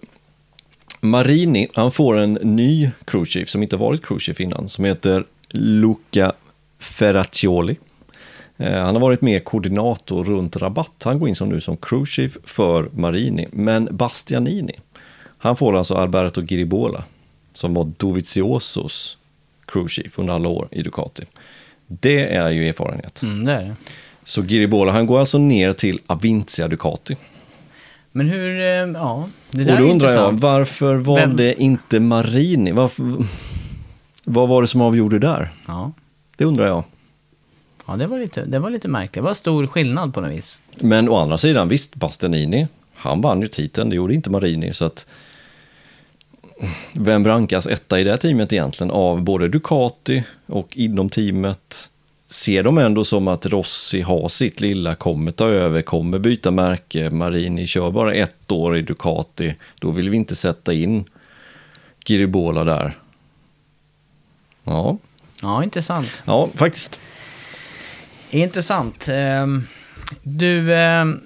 Marini, han får en ny crew chief som inte varit crew chief innan, som heter Luca Ferraccioli. Eh, Han har varit med koordinator runt Rabatt. Han går in som nu som crew chief för Marini. Men Bastianini, han får alltså Alberto Giribola, som var Doviziosos crew chief under alla år i Ducati. Det är ju erfarenhet. Mm, det är det. Så Giribola, han går alltså ner till Avintia Ducati. Men hur, eh, ja, det där Och då är undrar jag, intressant. varför valde Vem- inte Marini? Varför, vad var det som avgjorde där? Ja, Det undrar jag. Ja det, var lite, det var lite märkligt. Det var stor skillnad på något vis. Men å andra sidan, visst, Bastianini, han vann ju titeln, det gjorde inte Marini. Så att, vem rankas etta i det teamet egentligen? Av både Ducati och inom teamet ser de ändå som att Rossi har sitt lilla, kommer ta över, kommer byta märke. Marini kör bara ett år i Ducati. Då vill vi inte sätta in Giribola där. Ja, Ja, intressant. ja faktiskt. Intressant. Ehm, du, ehm,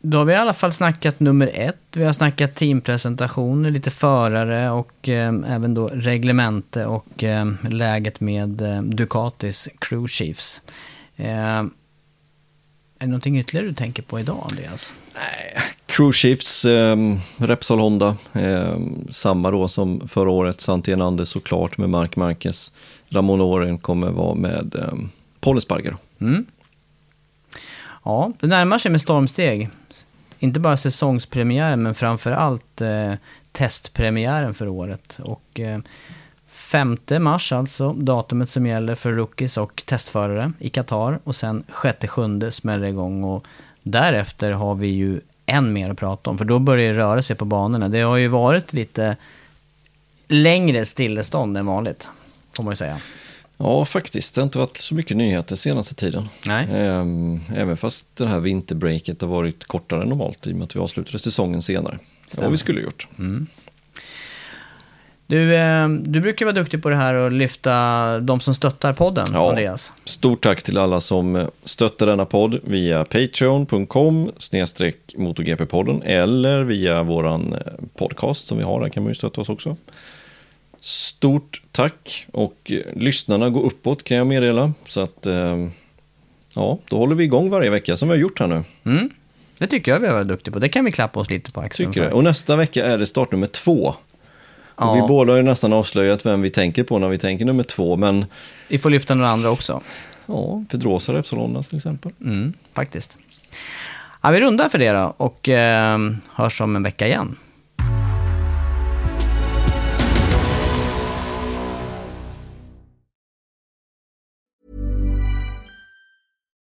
då har vi i alla fall snackat nummer ett. Vi har snackat teampresentationer, lite förare och ehm, även då reglemente och läget med Ducatis crew chiefs. Är det någonting ytterligare du tänker på idag, Andreas? Cruise Shifts, eh, Repsol Honda, eh, samma då som förra året. Santi Hernandez såklart med Mark Marquez. Ramon Oren kommer vara med eh, Paul Espargaro. Mm. Ja, det närmar sig med stormsteg. Inte bara säsongspremiären, men framför allt eh, testpremiären för året. Och eh, 5 mars alltså, datumet som gäller för rookies och testförare i Qatar. Och sen 6-7 smäller igång och därefter har vi ju än mer att prata om. För då börjar det röra sig på banorna. Det har ju varit lite längre stillestånd än vanligt, får man ju säga. Ja, faktiskt. Det har inte varit så mycket nyheter senaste tiden. Nej. Ehm, även fast det här vinterbreaket har varit kortare än normalt i och med att vi avslutade säsongen senare. Stämmer. Ja, vi skulle gjort. Du, eh, du brukar vara duktig på det här och lyfta de som stöttar podden, Ja. Andreas. Stort tack till alla som eh, stöttar denna podd via patreon.com snedstreck MotoGP-podden eller via våran eh, podcast som vi har. Där kan man ju stötta oss också. Stort tack och eh, lyssnarna går uppåt kan jag meddela. Så att eh, ja, då håller vi igång varje vecka som vi har gjort här nu. Mm. Det tycker jag vi har varit duktiga på. Det kan vi klappa oss lite på axeln Tycker det. för. Och nästa vecka är det start nummer två. Ja. Och vi båda har ju nästan avslöjat vem vi tänker på när vi tänker nummer två. Men Vi får lyfta några andra också. ja, Pedrosa Repsol till exempel. Mm, faktiskt. Ja, vi rundar för det då och eh, hörs om en vecka igen.